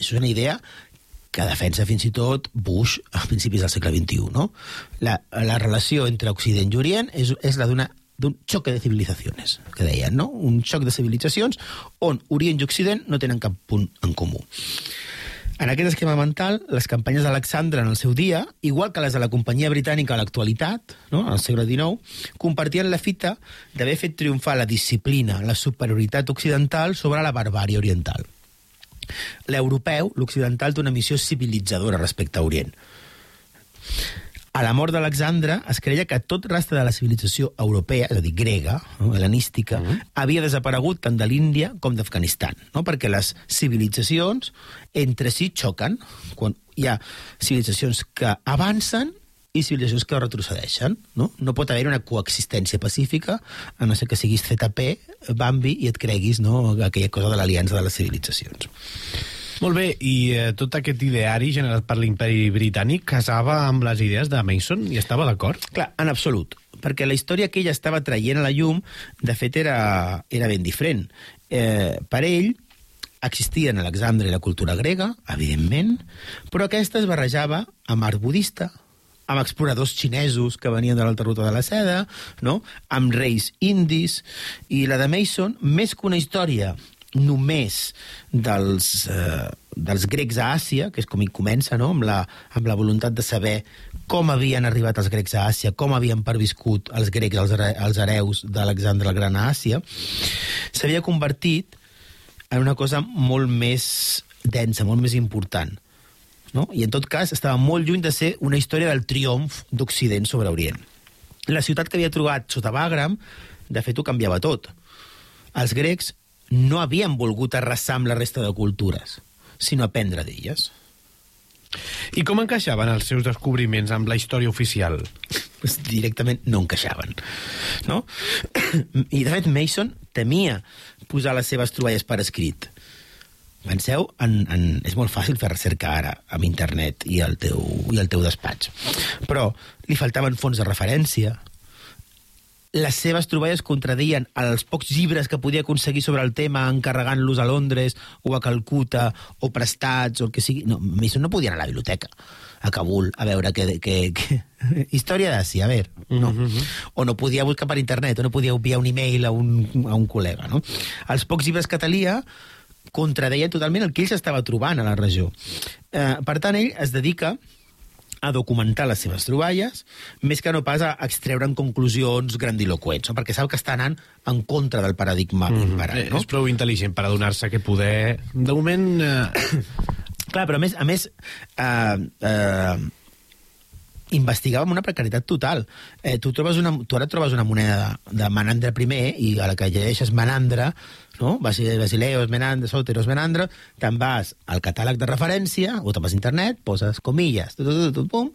És una idea que defensa fins i tot Bush a principis del segle XXI, no? La, la relació entre Occident i Orient és, és la d'una d'un xoc de civilizacions, que deien, no? Un xoc de civilitzacions on Orient i Occident no tenen cap punt en comú. En aquest esquema mental, les campanyes d'Alexandre en el seu dia, igual que les de la companyia britànica a l'actualitat, no? al segle XIX, compartien la fita d'haver fet triomfar la disciplina, la superioritat occidental sobre la barbària oriental. L'europeu, l'occidental, té una missió civilitzadora respecte a Orient. A la mort d'Alexandre es creia que tot rastre de la civilització europea, és a dir, grega, no, hel·lenística, uh -huh. havia desaparegut tant de l'Índia com d'Afganistan, no? perquè les civilitzacions entre si xoquen, quan hi ha civilitzacions que avancen i civilitzacions que retrocedeixen. No, no pot haver una coexistència pacífica, a no ser que siguis ZP, Bambi, i et creguis no, aquella cosa de l'aliança de les civilitzacions. Molt bé, i eh, tot aquest ideari generat per l'imperi britànic casava amb les idees de Mason i estava d'acord? Clar, en absolut, perquè la història que ell estava traient a la llum, de fet, era, era ben diferent. Eh, per ell, existien Alexandre i la cultura grega, evidentment, però aquesta es barrejava amb art budista, amb exploradors xinesos que venien de l'alta ruta de la seda, no? amb reis indis, i la de Mason, més que una història només dels, eh, dels grecs a Àsia, que és com hi comença, no? amb, la, amb la voluntat de saber com havien arribat els grecs a Àsia, com havien perviscut els grecs, els, els hereus d'Alexandre el Gran a Àsia, s'havia convertit en una cosa molt més densa, molt més important. No? I en tot cas estava molt lluny de ser una història del triomf d'Occident sobre Orient. La ciutat que havia trobat sota Bagram, de fet, ho canviava tot. Els grecs no havien volgut arrasar amb la resta de cultures, sinó aprendre d'elles. I com encaixaven els seus descobriments amb la història oficial? pues, directament no encaixaven. No? I, de fet, Mason temia posar les seves troballes per escrit. Penseu, en, en, és molt fàcil fer recerca ara amb internet i el teu, i el teu despatx. Però li faltaven fons de referència, les seves troballes contradeien els pocs llibres que podia aconseguir sobre el tema encarregant-los a Londres o a Calcuta o prestats o el que sigui. No, Mason no podia anar a la biblioteca a Kabul a veure que... que, que... Història d'Àsia, a veure, no. O no podia buscar per internet, o no podia enviar un e-mail a un, a un col·lega, no? Els pocs llibres que talia contradeien totalment el que ell s'estava trobant a la regió. Eh, per tant, ell es dedica a documentar les seves troballes, més que no pas a extreure'n conclusions grandiloquents, no? perquè sap que està anant en contra del paradigma imperant. Eh, No? És prou intel·ligent per adonar-se que poder... De moment... Eh... Clar, però a més, a més eh, eh, investigava amb una precarietat total. Eh, tu, trobes una, tu ara trobes una moneda de, de Menandre I i a la que llegeixes Menandre, no? Basi- Basileus, Menandre, Soteros, Menandre, te'n vas al catàleg de referència, o te'n vas a internet, poses comilles, tu, tu, tu, tu, pum,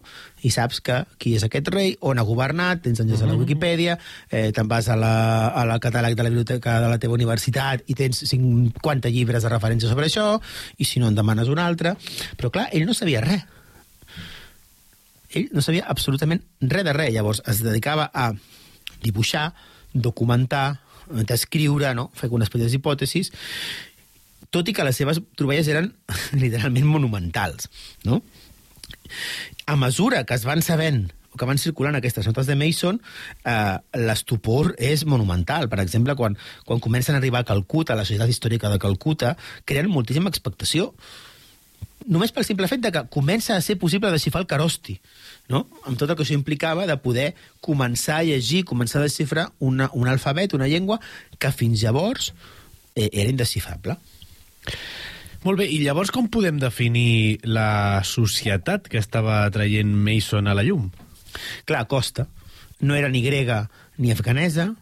i saps que qui és aquest rei, on ha governat, tens enllaç a la Wikipedia, eh, te'n vas a la, a la catàleg de la biblioteca de la teva universitat i tens 50 llibres de referència sobre això, i si no en demanes un altre. Però clar, ell no sabia res ell no sabia absolutament res de res. Llavors es dedicava a dibuixar, documentar, descriure, no? fer unes petites hipòtesis, tot i que les seves troballes eren literalment monumentals. No? A mesura que es van sabent o que van circulant aquestes notes de Mason, eh, l'estupor és monumental. Per exemple, quan, quan comencen a arribar a Calcuta, a la societat històrica de Calcuta, creen moltíssima expectació només pel simple fet de que comença a ser possible desxifrar el carosti, no? amb tot el que això implicava de poder començar a llegir, començar a desxifrar una, un alfabet, una llengua, que fins llavors eh, era indesxifrable. Molt bé, i llavors com podem definir la societat que estava traient Mason a la llum? Clar, costa. No era ni grega ni afganesa,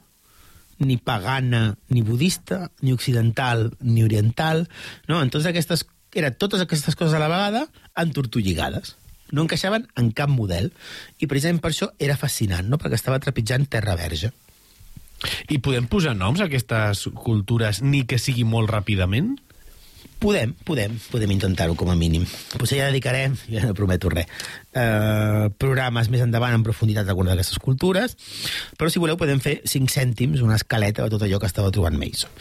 ni pagana ni budista, ni occidental ni oriental. No? En totes aquestes, eren totes aquestes coses a la vegada entortolligades. No encaixaven en cap model. I precisament per això era fascinant, no? perquè estava trepitjant terra verge. I podem posar noms a aquestes cultures ni que sigui molt ràpidament? Podem, podem, podem intentar-ho com a mínim. Potser ja dedicarem, ja no prometo res, eh, programes més endavant en profunditat d'alguna d'aquestes cultures, però si voleu podem fer 5 cèntims, una escaleta de tot allò que estava trobant Mason.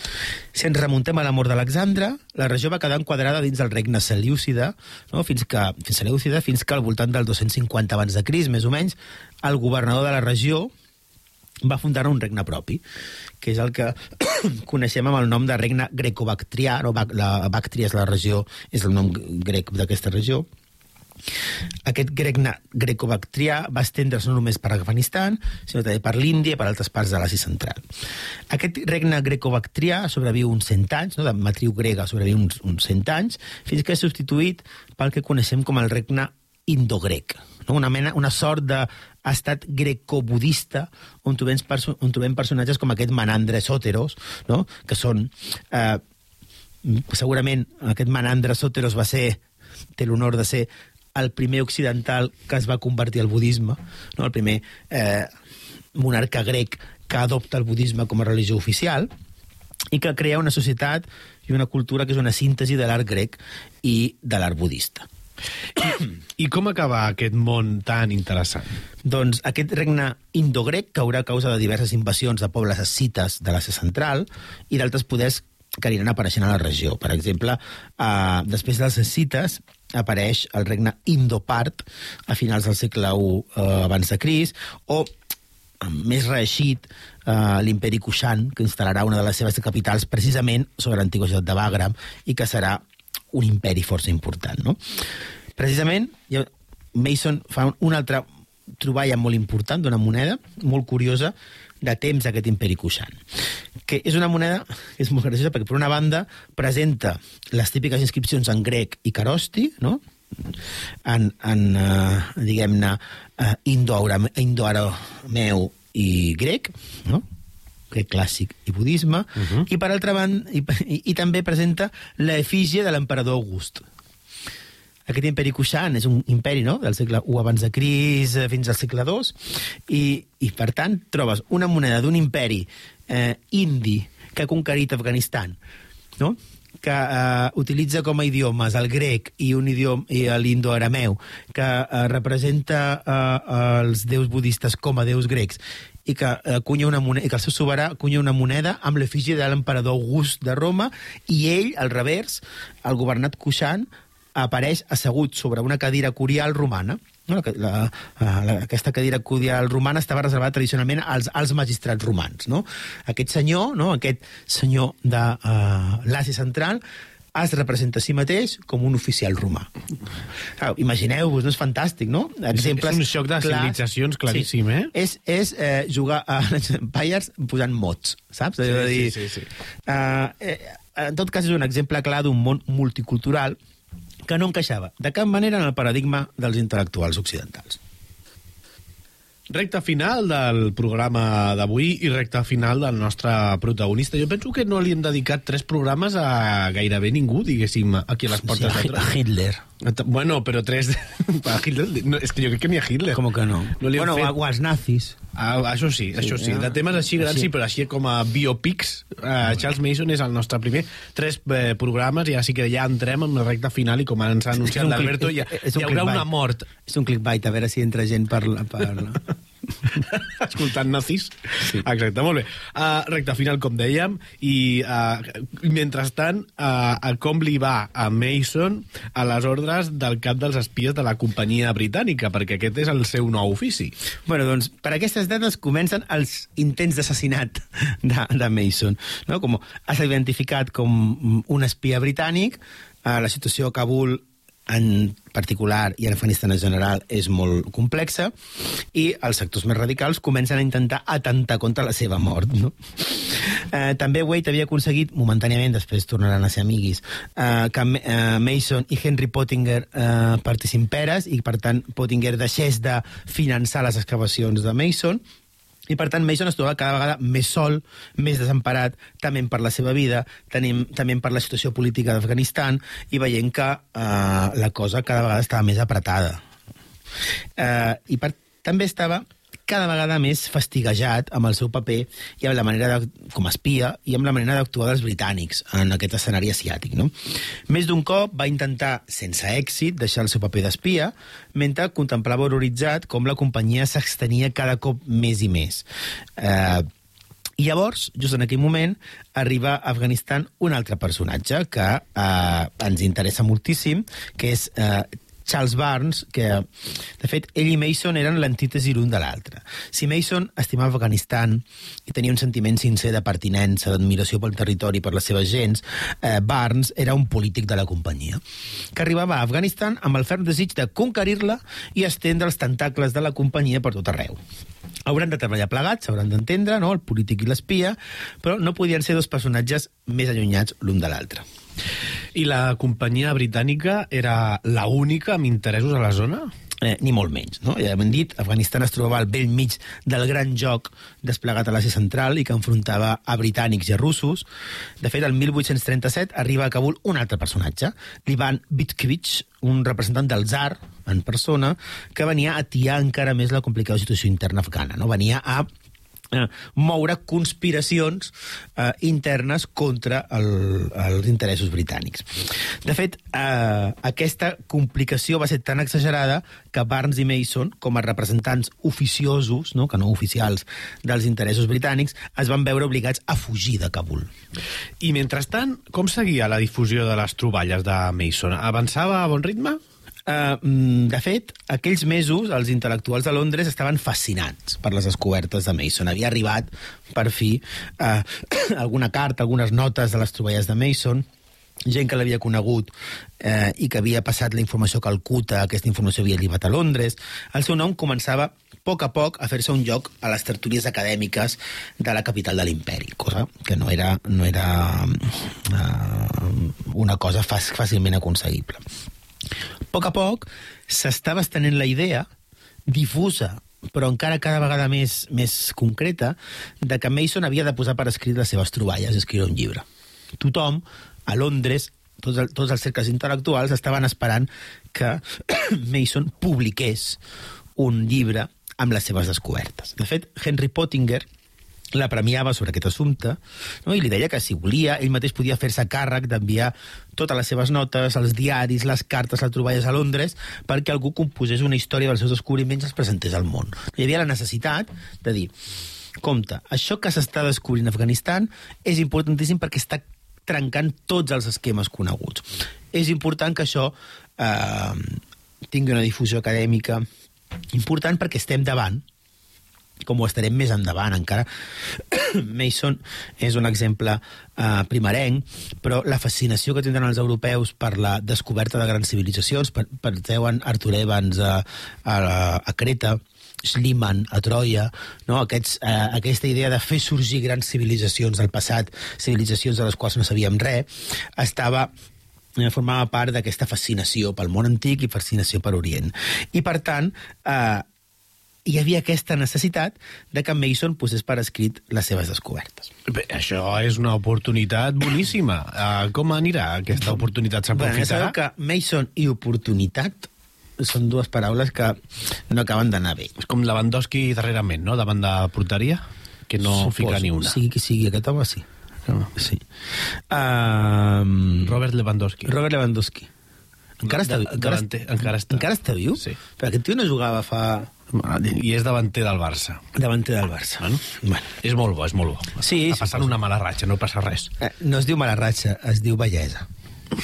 Si ens remuntem a la mort d'Alexandre, la regió va quedar enquadrada dins del regne Seleucida, no? fins, que, fins Seleucida, fins que al voltant del 250 abans de Cris, més o menys, el governador de la regió va fundar un regne propi, que és el que coneixem amb el nom de regne greco-bactrià, no? La Bactria és la regió, és el nom grec d'aquesta regió, aquest regne greco-bactrià va estendre's no només per Afganistan, sinó també per l'Índia i per altres parts de l'Àsia central. Aquest regne greco-bactrià sobreviu uns 100 anys, no? de matriu grega sobreviu uns, uns 100 anys, fins que és substituït pel que coneixem com el regne indogrec, no? una, mena, una sort d'estat greco-budista on trobem, on trobem personatges com aquest Manandre Sóteros, no? que són... Eh, segurament aquest Manandre Sóteros va ser té l'honor de ser el primer occidental que es va convertir al budisme, no? el primer eh, monarca grec que adopta el budisme com a religió oficial i que crea una societat i una cultura que és una síntesi de l'art grec i de l'art budista. I com acabar aquest món tan interessant? Doncs aquest regne indogrec caurà a causa de diverses invasions de pobles escites de l'Àsia central i d'altres poders que aniran apareixent a la regió. Per exemple, eh, després dels escites apareix el regne indopart a finals del segle I eh, abans de Cris, o més reeixit eh, l'imperi Kushan, que instal·larà una de les seves capitals precisament sobre l'antiga ciutat de Bagram i que serà un imperi força important. No? Precisament, Mason fa una altra troballa molt important d'una moneda, molt curiosa, de temps d'aquest imperi Kushan. Que és una moneda que és molt graciosa perquè, per una banda, presenta les típiques inscripcions en grec i carosti, no? en, en uh, diguem-ne, uh, indo-arameu indo i grec, no? Clàssic i budisme, uh -huh. i per altra banda, i, i, i també presenta l'efígie de l'emperador August. Aquest imperi Kushan és un imperi no? del segle I abans de Cris eh, fins al segle II, i, i per tant trobes una moneda d'un imperi eh, indi que ha conquerit Afganistan, no? que eh, utilitza com a idiomes el grec i un idioma i l'indoarameu, que eh, representa eh, els déus budistes com a déus grecs i que eh, cunya una moneda, i que el seu soberà cunya una moneda amb l'efígie de l'emperador August de Roma i ell, al revers, el governat Kushan, apareix assegut sobre una cadira curial romana. No, la, la, la, aquesta cadira curial romana estava reservada tradicionalment als, als magistrats romans. No? Aquest senyor, no? aquest senyor de uh, l'Àsia Central, es representa a si mateix com un oficial romà. Imagineu-vos, no és fantàstic, no? Exemples és un xoc de clars. civilitzacions claríssim, eh? És, és eh, jugar a Empires posant mots, saps? Sí, És dir, sí, sí, sí. Uh, eh, en tot cas, és un exemple clar d'un món multicultural que no encaixava de cap manera en el paradigma dels intel·lectuals occidentals. Recta final del programa d'avui i recta final del nostre protagonista. Jo penso que no li hem dedicat tres programes a gairebé ningú, diguéssim, aquí a les portes Sí, de a Hitler. Bueno, però tres... a Hitler... No, és que jo crec que ni a Hitler. Com que no? No li bueno, fet... o als nazis. Ah, això sí, això sí. ja. De temes així grans Sí. sí, però així com a biopics, eh, Charles Mason és el nostre primer. Tres eh, programes i així que ja entrem en la recta final i com ens ha anunciat un l'Alberto, click- hi, haurà una mort És un clickbait, a veure si entra gent per... per... escoltant nazis. Sí. Exacte, molt bé. Uh, recta final, com dèiem, i uh, mentrestant, uh, uh, com li va a Mason a les ordres del cap dels espies de la companyia britànica, perquè aquest és el seu nou ofici. Bueno, doncs, per aquestes dates comencen els intents d'assassinat de, de Mason. No? Com s'ha identificat com un espia britànic, eh, la situació a Kabul en particular i en Afganistan en general és molt complexa i els sectors més radicals comencen a intentar atentar contra la seva mort. No? Eh, també Wade havia aconseguit, momentàniament, després tornaran a ser amiguis, eh, que eh, Mason i Henry Pottinger eh, partissin peres i, per tant, Pottinger deixés de finançar les excavacions de Mason i per tant Mason es troba cada vegada més sol, més desemparat, també per la seva vida, tenim, també per la situació política d'Afganistan i veient que eh, la cosa cada vegada estava més apretada. Eh, I per, també estava cada vegada més fastiguejat amb el seu paper i amb la manera de, com a espia i amb la manera d'actuar dels britànics en aquest escenari asiàtic. No? Més d'un cop va intentar, sense èxit, deixar el seu paper d'espia, mentre contemplava horroritzat com la companyia s'extenia cada cop més i més. Eh, i llavors, just en aquell moment, arriba a Afganistan un altre personatge que eh, ens interessa moltíssim, que és eh, Charles Barnes, que, de fet, ell i Mason eren l'antítesi l'un de l'altre. Si Mason estimava Afganistan i tenia un sentiment sincer de pertinença, d'admiració pel territori per les seves gens, eh, Barnes era un polític de la companyia, que arribava a Afganistan amb el ferm desig de conquerir-la i estendre els tentacles de la companyia per tot arreu. Hauran de treballar plegats, s'hauran d'entendre, no?, el polític i l'espia, però no podien ser dos personatges més allunyats l'un de l'altre. I la companyia britànica era la única amb interessos a la zona? eh, ni molt menys. No? Ja hem dit, Afganistan es trobava al vell mig del gran joc desplegat a l'Àsia Central i que enfrontava a britànics i a russos. De fet, el 1837 arriba a Kabul un altre personatge, l'Ivan Vitkevich, un representant del zar en persona, que venia a atiar encara més la complicada situació interna afgana. No? Venia a eh, moure conspiracions eh, internes contra el, els interessos britànics. De fet, eh, aquesta complicació va ser tan exagerada que Barnes i Mason, com a representants oficiosos, no, que no oficials, dels interessos britànics, es van veure obligats a fugir de Kabul. I mentrestant, com seguia la difusió de les troballes de Mason? Avançava a bon ritme? Uh, de fet, aquells mesos els intel·lectuals de Londres estaven fascinats per les descobertes de Mason. Havia arribat, per fi, uh, alguna carta, algunes notes de les troballes de Mason, gent que l'havia conegut eh, i que havia passat la informació a Calcuta, aquesta informació havia arribat a Londres, el seu nom començava a poc a poc a fer-se un lloc a les tertúlies acadèmiques de la capital de l'imperi, cosa que no era, no era uh, una cosa fàcilment aconseguible. A poc a poc s'estava estenent la idea difusa però encara cada vegada més, més concreta, de que Mason havia de posar per escrit les seves troballes, escriure un llibre. Tothom, a Londres, tots, el, tots els cercles intel·lectuals estaven esperant que Mason publiqués un llibre amb les seves descobertes. De fet, Henry Pottinger la premiava sobre aquest assumpte no? i li deia que si volia ell mateix podia fer-se càrrec d'enviar totes les seves notes, els diaris, les cartes, les troballes a Londres perquè algú composés una història dels seus descobriments i els presentés al món. Hi havia la necessitat de dir compte, això que s'està descobrint a Afganistan és importantíssim perquè està trencant tots els esquemes coneguts. És important que això eh, tingui una difusió acadèmica important perquè estem davant com ho estarem més endavant encara. Mason és un exemple uh, primerenc, però la fascinació que tindran els europeus per la descoberta de grans civilitzacions, per, per veuen Arthur Evans a, a, a Creta, Schliemann a Troia, no? Aquests, eh, aquesta idea de fer sorgir grans civilitzacions del passat, civilitzacions de les quals no sabíem res, estava eh, formava part d'aquesta fascinació pel món antic i fascinació per Orient. I, per tant, eh, hi havia aquesta necessitat de que Mason posés per escrit les seves descobertes. Bé, això és una oportunitat boníssima. Uh, com anirà aquesta oportunitat? S'aprofitarà? Bueno, que Mason i oportunitat són dues paraules que no acaben d'anar bé. És com Lewandowski darrerament, no?, davant de porteria, que no Suposo, fica ni una. Sigui qui sigui, aquest home sí. No. sí. Um, Robert Lewandowski. Robert Lewandowski. Encara està, encara, davanter, encara està. encara està viu? Sí. Però aquest tio no jugava fa... I és davanter del Barça. davanter del Barça. Bueno, Bueno. és molt bo, és molt bo. Sí, Està passant suposo. una mala ratxa, no passa res. Eh, No es diu mala ratxa, es diu bellesa.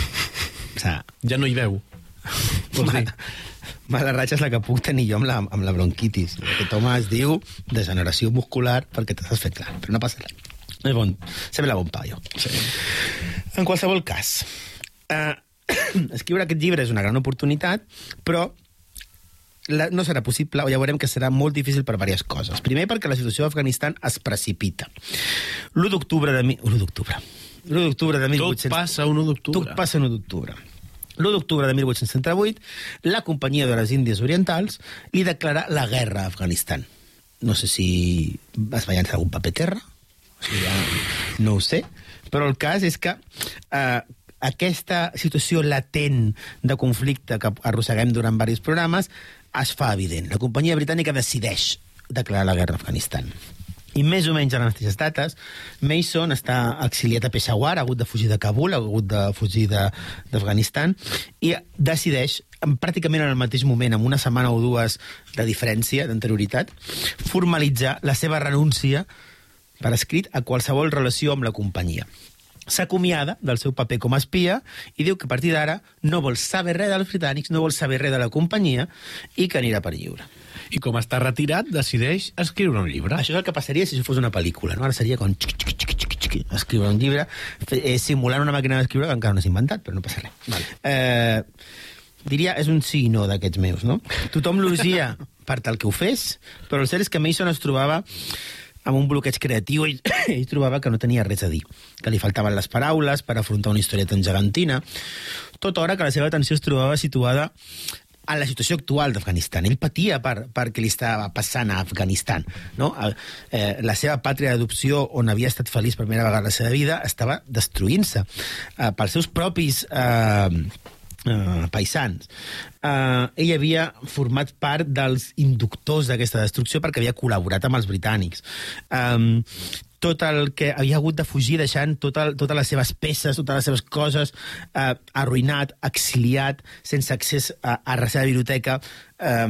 O sigui, Ja no hi veu. Vols dir? mala, mala ratxa és la que puc tenir jo amb la, amb la bronquitis. Aquest home es diu degeneració muscular perquè t'has fet clar, però no passa res. És bon, sembla bon paio. Sí. En qualsevol cas, eh, escriure aquest llibre és una gran oportunitat, però la, no serà possible, o ja veurem que serà molt difícil per diverses coses. Primer, perquè la situació d'Afganistan es precipita. L'1 d'octubre de... mi- 1 d'octubre. L'1 d'octubre de 1800... Tot passa un 1 d'octubre. Tot passa l'1 d'octubre. L'1 d'octubre de 1838, la Companyia de les Índies Orientals li declara la guerra a Afganistan. No sé si es va llançar algun paper terra, o sigui, ja no ho sé, però el cas és que eh, aquesta situació latent de conflicte que arrosseguem durant diversos programes es fa evident. La companyia britànica decideix declarar la guerra a Afganistan. I més o menys a les mateixes dates, Mason està exiliat a Peshawar, ha hagut de fugir de Kabul, ha hagut de fugir de- d'Afganistan, i decideix, en- pràcticament en el mateix moment, amb una setmana o dues de diferència, d'anterioritat, formalitzar la seva renúncia per escrit a qualsevol relació amb la companyia. S'acomiada del seu paper com a espia i diu que a partir d'ara no vol saber res dels britànics, no vol saber res de la companyia i que anirà per lliure. I com està retirat, decideix escriure un llibre. Això és el que passaria si això fos una pel·lícula, no? Ara seria com escriure un llibre, eh, simulant una màquina d'escriure que encara no s'ha inventat, però no passa res. Vale. Eh, diria, és un sí i no d'aquests meus, no? Tothom l'urgia per tal que ho fes, però el cert és que Mason es trobava amb un bloqueig creatiu i ell trobava que no tenia res a dir, que li faltaven les paraules per afrontar una història tan gegantina, tota hora que la seva atenció es trobava situada en la situació actual d'Afganistan. Ell patia per, per què li estava passant a Afganistan. No? Eh, la seva pàtria d'adopció, on havia estat feliç per primera vegada la seva vida, estava destruint-se eh, pels seus propis eh, eh, paisans. Eh, ell havia format part dels inductors d'aquesta destrucció perquè havia col·laborat amb els britànics. Eh, tot el que havia hagut de fugir deixant tot el, totes les seves peces, totes les seves coses eh, arruïnat, exiliat, sense accés a, a la seva biblioteca, eh,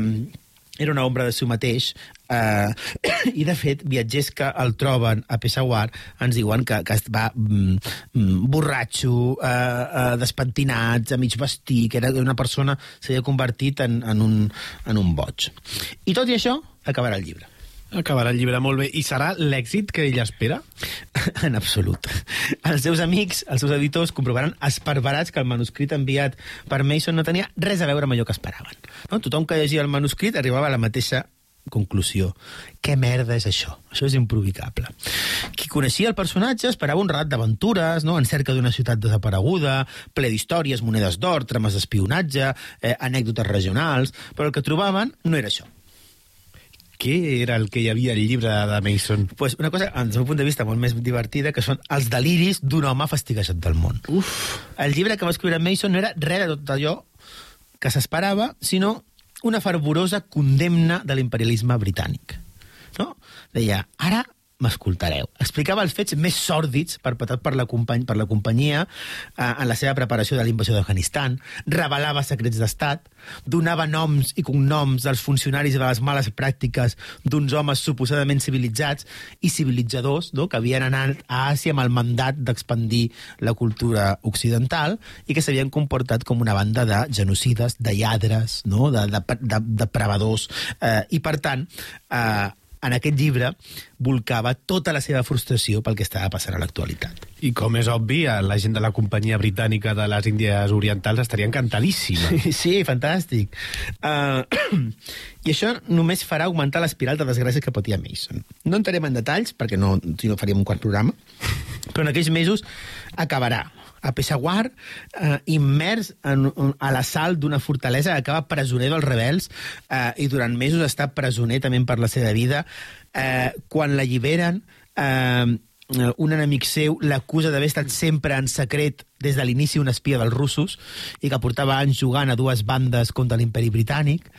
era una ombra de si mateix Uh, I, de fet, viatgers que el troben a Peshawar ens diuen que, que va mm, mm, borratxo, uh, uh, despentinat, a mig vestir, que era una persona s'havia convertit en, en, un, en un boig. I tot i això, acabarà el llibre. Acabarà el llibre molt bé. I serà l'èxit que ell espera? En absolut. Els seus amics, els seus editors, comprovaran esparverats que el manuscrit enviat per Mason no tenia res a veure amb allò que esperaven. No? Tothom que llegia el manuscrit arribava a la mateixa conclusió. Què merda és això? Això és improvicable. Qui coneixia el personatge esperava un relat d'aventures, no? en cerca d'una ciutat desapareguda, ple d'històries, monedes d'or, trames d'espionatge, eh, anècdotes regionals, però el que trobaven no era això. Què era el que hi havia al llibre de Mason? Pues una cosa, des del meu punt de vista, molt més divertida, que són els deliris d'un home fastiguejat del món. Uf. El llibre que va escriure Mason no era res de tot allò que s'esperava, sinó una fervorosa condemna de l'imperialisme britànic. No? Deia, ara m'escoltareu. Explicava els fets més sòrdids perpetrat per la, company, per la companyia eh, en la seva preparació de l'invasió d'Afganistan, revelava secrets d'estat, donava noms i cognoms dels funcionaris de les males pràctiques d'uns homes suposadament civilitzats i civilitzadors no? que havien anat a Àsia amb el mandat d'expandir la cultura occidental i que s'havien comportat com una banda de genocides, de lladres, no? de, de, de, de depredadors. Eh, I, per tant, eh, en aquest llibre volcava tota la seva frustració pel que estava passant a l'actualitat. I com és obvi, la gent de la companyia britànica de les Índies Orientals estaria encantadíssima. Sí, sí fantàstic. Uh, I això només farà augmentar l'espiral de desgràcia que patia Mason. No entrarem en detalls, perquè no, si no faríem un quart programa, però en aquells mesos acabarà a Peshawar, eh, immers en, en, a l'assalt d'una fortalesa, acaba presoner dels rebels eh, i durant mesos està presoner també per la seva vida. Eh, quan l'alliberen, eh, un enemic seu l'acusa d'haver estat sempre en secret des de l'inici un espia dels russos i que portava anys jugant a dues bandes contra l'imperi britànic.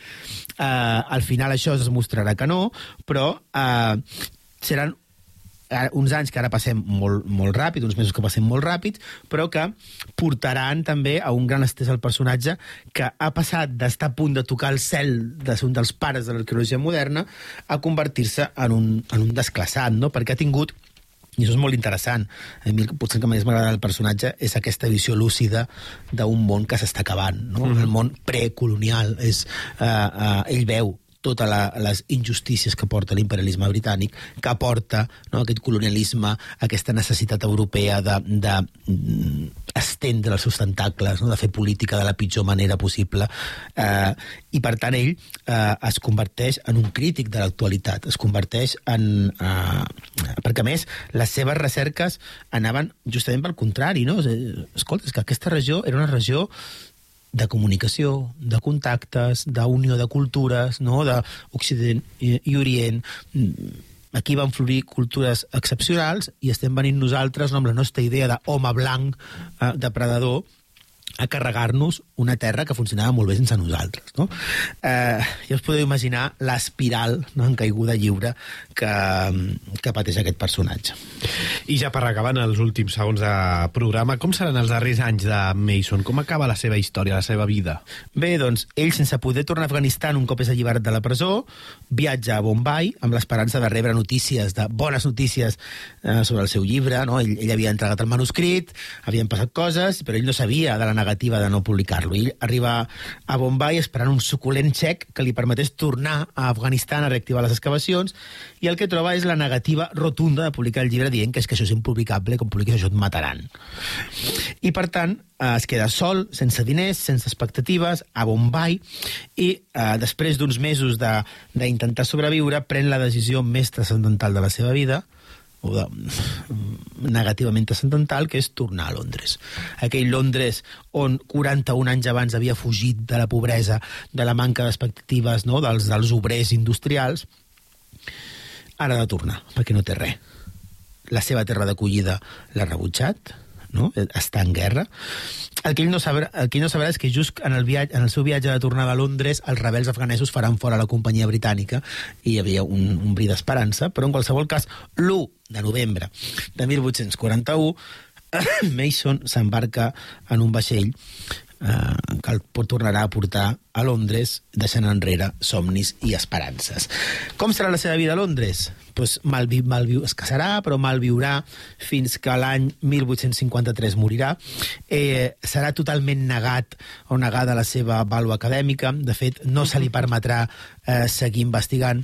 Eh, al final això es mostrarà que no, però eh, seran uns anys que ara passem molt, molt ràpid, uns mesos que passem molt ràpids, però que portaran també a un gran estès al personatge que ha passat d'estar a punt de tocar el cel de ser un dels pares de l'arqueologia moderna a convertir-se en, un, en un desclassat, no? perquè ha tingut i això és molt interessant. A mi potser el que més m'agrada del personatge és aquesta visió lúcida d'un món que s'està acabant, no? Mm -hmm. el món precolonial. És, uh, uh, ell veu totes les injustícies que porta l'imperialisme britànic, que porta no, aquest colonialisme, aquesta necessitat europea de, de mm, estendre els seus tentacles, no, de fer política de la pitjor manera possible. Eh, I, per tant, ell eh, es converteix en un crític de l'actualitat, es converteix en... Eh, perquè, a més, les seves recerques anaven justament pel contrari, no? Escolta, és que aquesta regió era una regió de comunicació, de contactes, d'unió de cultures, no? d'Occident i, Orient. Aquí van florir cultures excepcionals i estem venint nosaltres no, amb la nostra idea d'home blanc, eh, depredador, a carregar-nos una terra que funcionava molt bé sense nosaltres. No? Eh, ja us podeu imaginar l'espiral no, en caiguda lliure que, que pateix aquest personatge. I ja per acabar en els últims segons de programa, com seran els darrers anys de Mason? Com acaba la seva història, la seva vida? Bé, doncs, ell, sense poder tornar a Afganistan un cop és alliberat de la presó, viatja a Bombay amb l'esperança de rebre notícies, de bones notícies eh, sobre el seu llibre. No? Ell, ell havia entregat el manuscrit, havien passat coses, però ell no sabia de la negativa de no publicar-lo. Ell arriba a Bombay esperant un suculent xec que li permetés tornar a Afganistan a reactivar les excavacions i el que troba és la negativa rotunda de publicar el llibre dient que és que això és impublicable, com publiquis això et mataran. I per tant, eh, es queda sol, sense diners, sense expectatives, a Bombay, i eh, després d'uns mesos d'intentar sobreviure, pren la decisió més transcendental de la seva vida, o de, negativament transcendental, que és tornar a Londres. Aquell Londres on 41 anys abans havia fugit de la pobresa, de la manca d'expectatives no? dels, dels obrers industrials, ara ha de tornar, perquè no té res. La seva terra d'acollida l'ha rebutjat, no? està en guerra. El que ell no sabrà, el que ell no sabrà és que just en el, viatge, en el seu viatge de tornada a Londres els rebels afganesos faran fora la companyia britànica i hi havia un, un bri d'esperança, però en qualsevol cas l'1 de novembre de 1841 Mason s'embarca en un vaixell eh, que el tornarà a portar a Londres, deixant enrere somnis i esperances. Com serà la seva vida a Londres? Pues mal, vi, mal viu, es casarà, però mal viurà fins que l'any 1853 morirà. Eh, serà totalment negat o negada la seva vàlua acadèmica. De fet, no se li permetrà eh, seguir investigant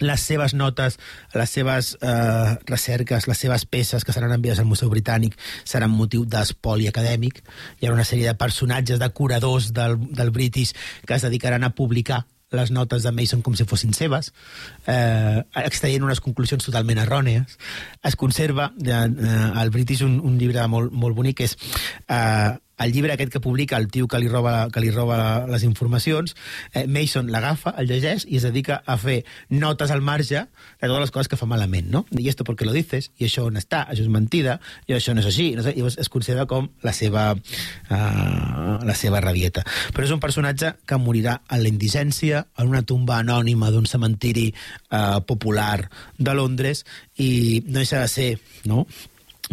les seves notes, les seves eh, recerques, les seves peces que seran enviades al Museu Britànic seran motiu d'espoli acadèmic. Hi ha una sèrie de personatges, de curadors del, del British que es dedicaran a publicar les notes de Mason com si fossin seves, eh, extraient unes conclusions totalment errònies. Es conserva eh, al British un, un llibre molt, molt bonic que és eh, el llibre aquest que publica el tio que li roba, que li roba les informacions, eh, Mason l'agafa, el llegeix i es dedica a fer notes al marge de totes les coses que fa malament, no? I esto porque lo dices, i això on està, això és mentida, i això no és així, no sé, llavors es considera com la seva, uh, la seva rabieta. Però és un personatge que morirà en la indigència, en una tumba anònima d'un cementiri uh, popular de Londres, i no deixa de ser, no?,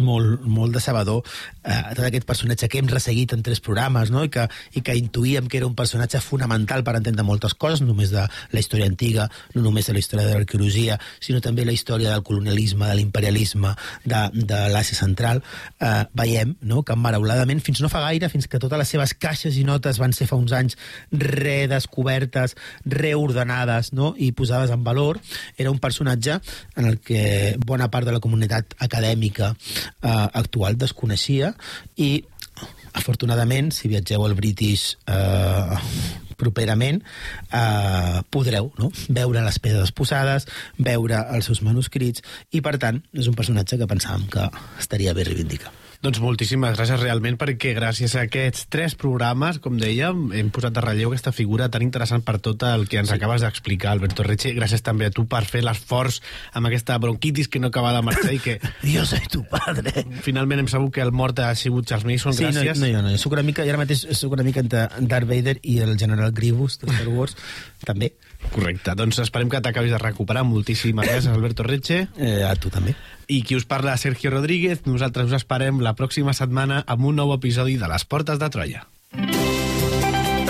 molt, molt decebedor eh, tot aquest personatge que hem resseguit en tres programes no? I, que, i que intuïem que era un personatge fonamental per entendre moltes coses, no només de la història antiga, no només de la història de l'arqueologia, sinó també la història del colonialisme, de l'imperialisme, de, de l'Àsia Central. Eh, veiem no? que marauladament, fins no fa gaire, fins que totes les seves caixes i notes van ser fa uns anys redescobertes, reordenades no? i posades en valor, era un personatge en el que bona part de la comunitat acadèmica eh, actual desconeixia i afortunadament, si viatgeu al British eh, properament, eh, podreu no? veure les pedres posades, veure els seus manuscrits, i per tant és un personatge que pensàvem que estaria bé reivindicar. Doncs moltíssimes gràcies realment perquè gràcies a aquests tres programes, com dèiem, hem posat de relleu aquesta figura tan interessant per tot el que ens sí. acabes d'explicar, Alberto Reche. Gràcies també a tu per fer l'esforç amb aquesta bronquitis que no acaba de marxar i que... jo soy tu padre. Finalment hem sabut que el mort ha sigut Charles Mason, sí, gràcies. No, no, no, no. Soc una mica, i ara mateix soc una mica entre Darth Vader i el general Grievous de Star Wars, també. Correcte, doncs esperem que t'acabis de recuperar. Moltíssimes gràcies, Alberto Reche. Eh, a tu també. I qui us parla, Sergio Rodríguez. Nosaltres us esperem la pròxima setmana amb un nou episodi de Les Portes de Troia.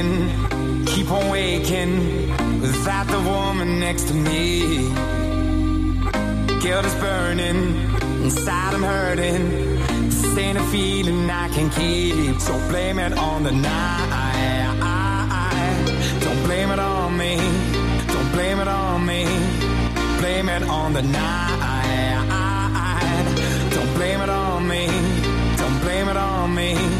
sleeping, keep on waking without the woman next to me. Guilt is burning, inside I'm hurting. This ain't a feeling I can keep, so blame it on the night. Don't blame it on me, don't blame it on me. Blame it on the night. Don't blame it on me, don't blame it on me.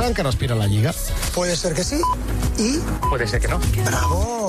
El Barça encara aspira a la Lliga? Puede ser que sí y Puede ser que no. bravo.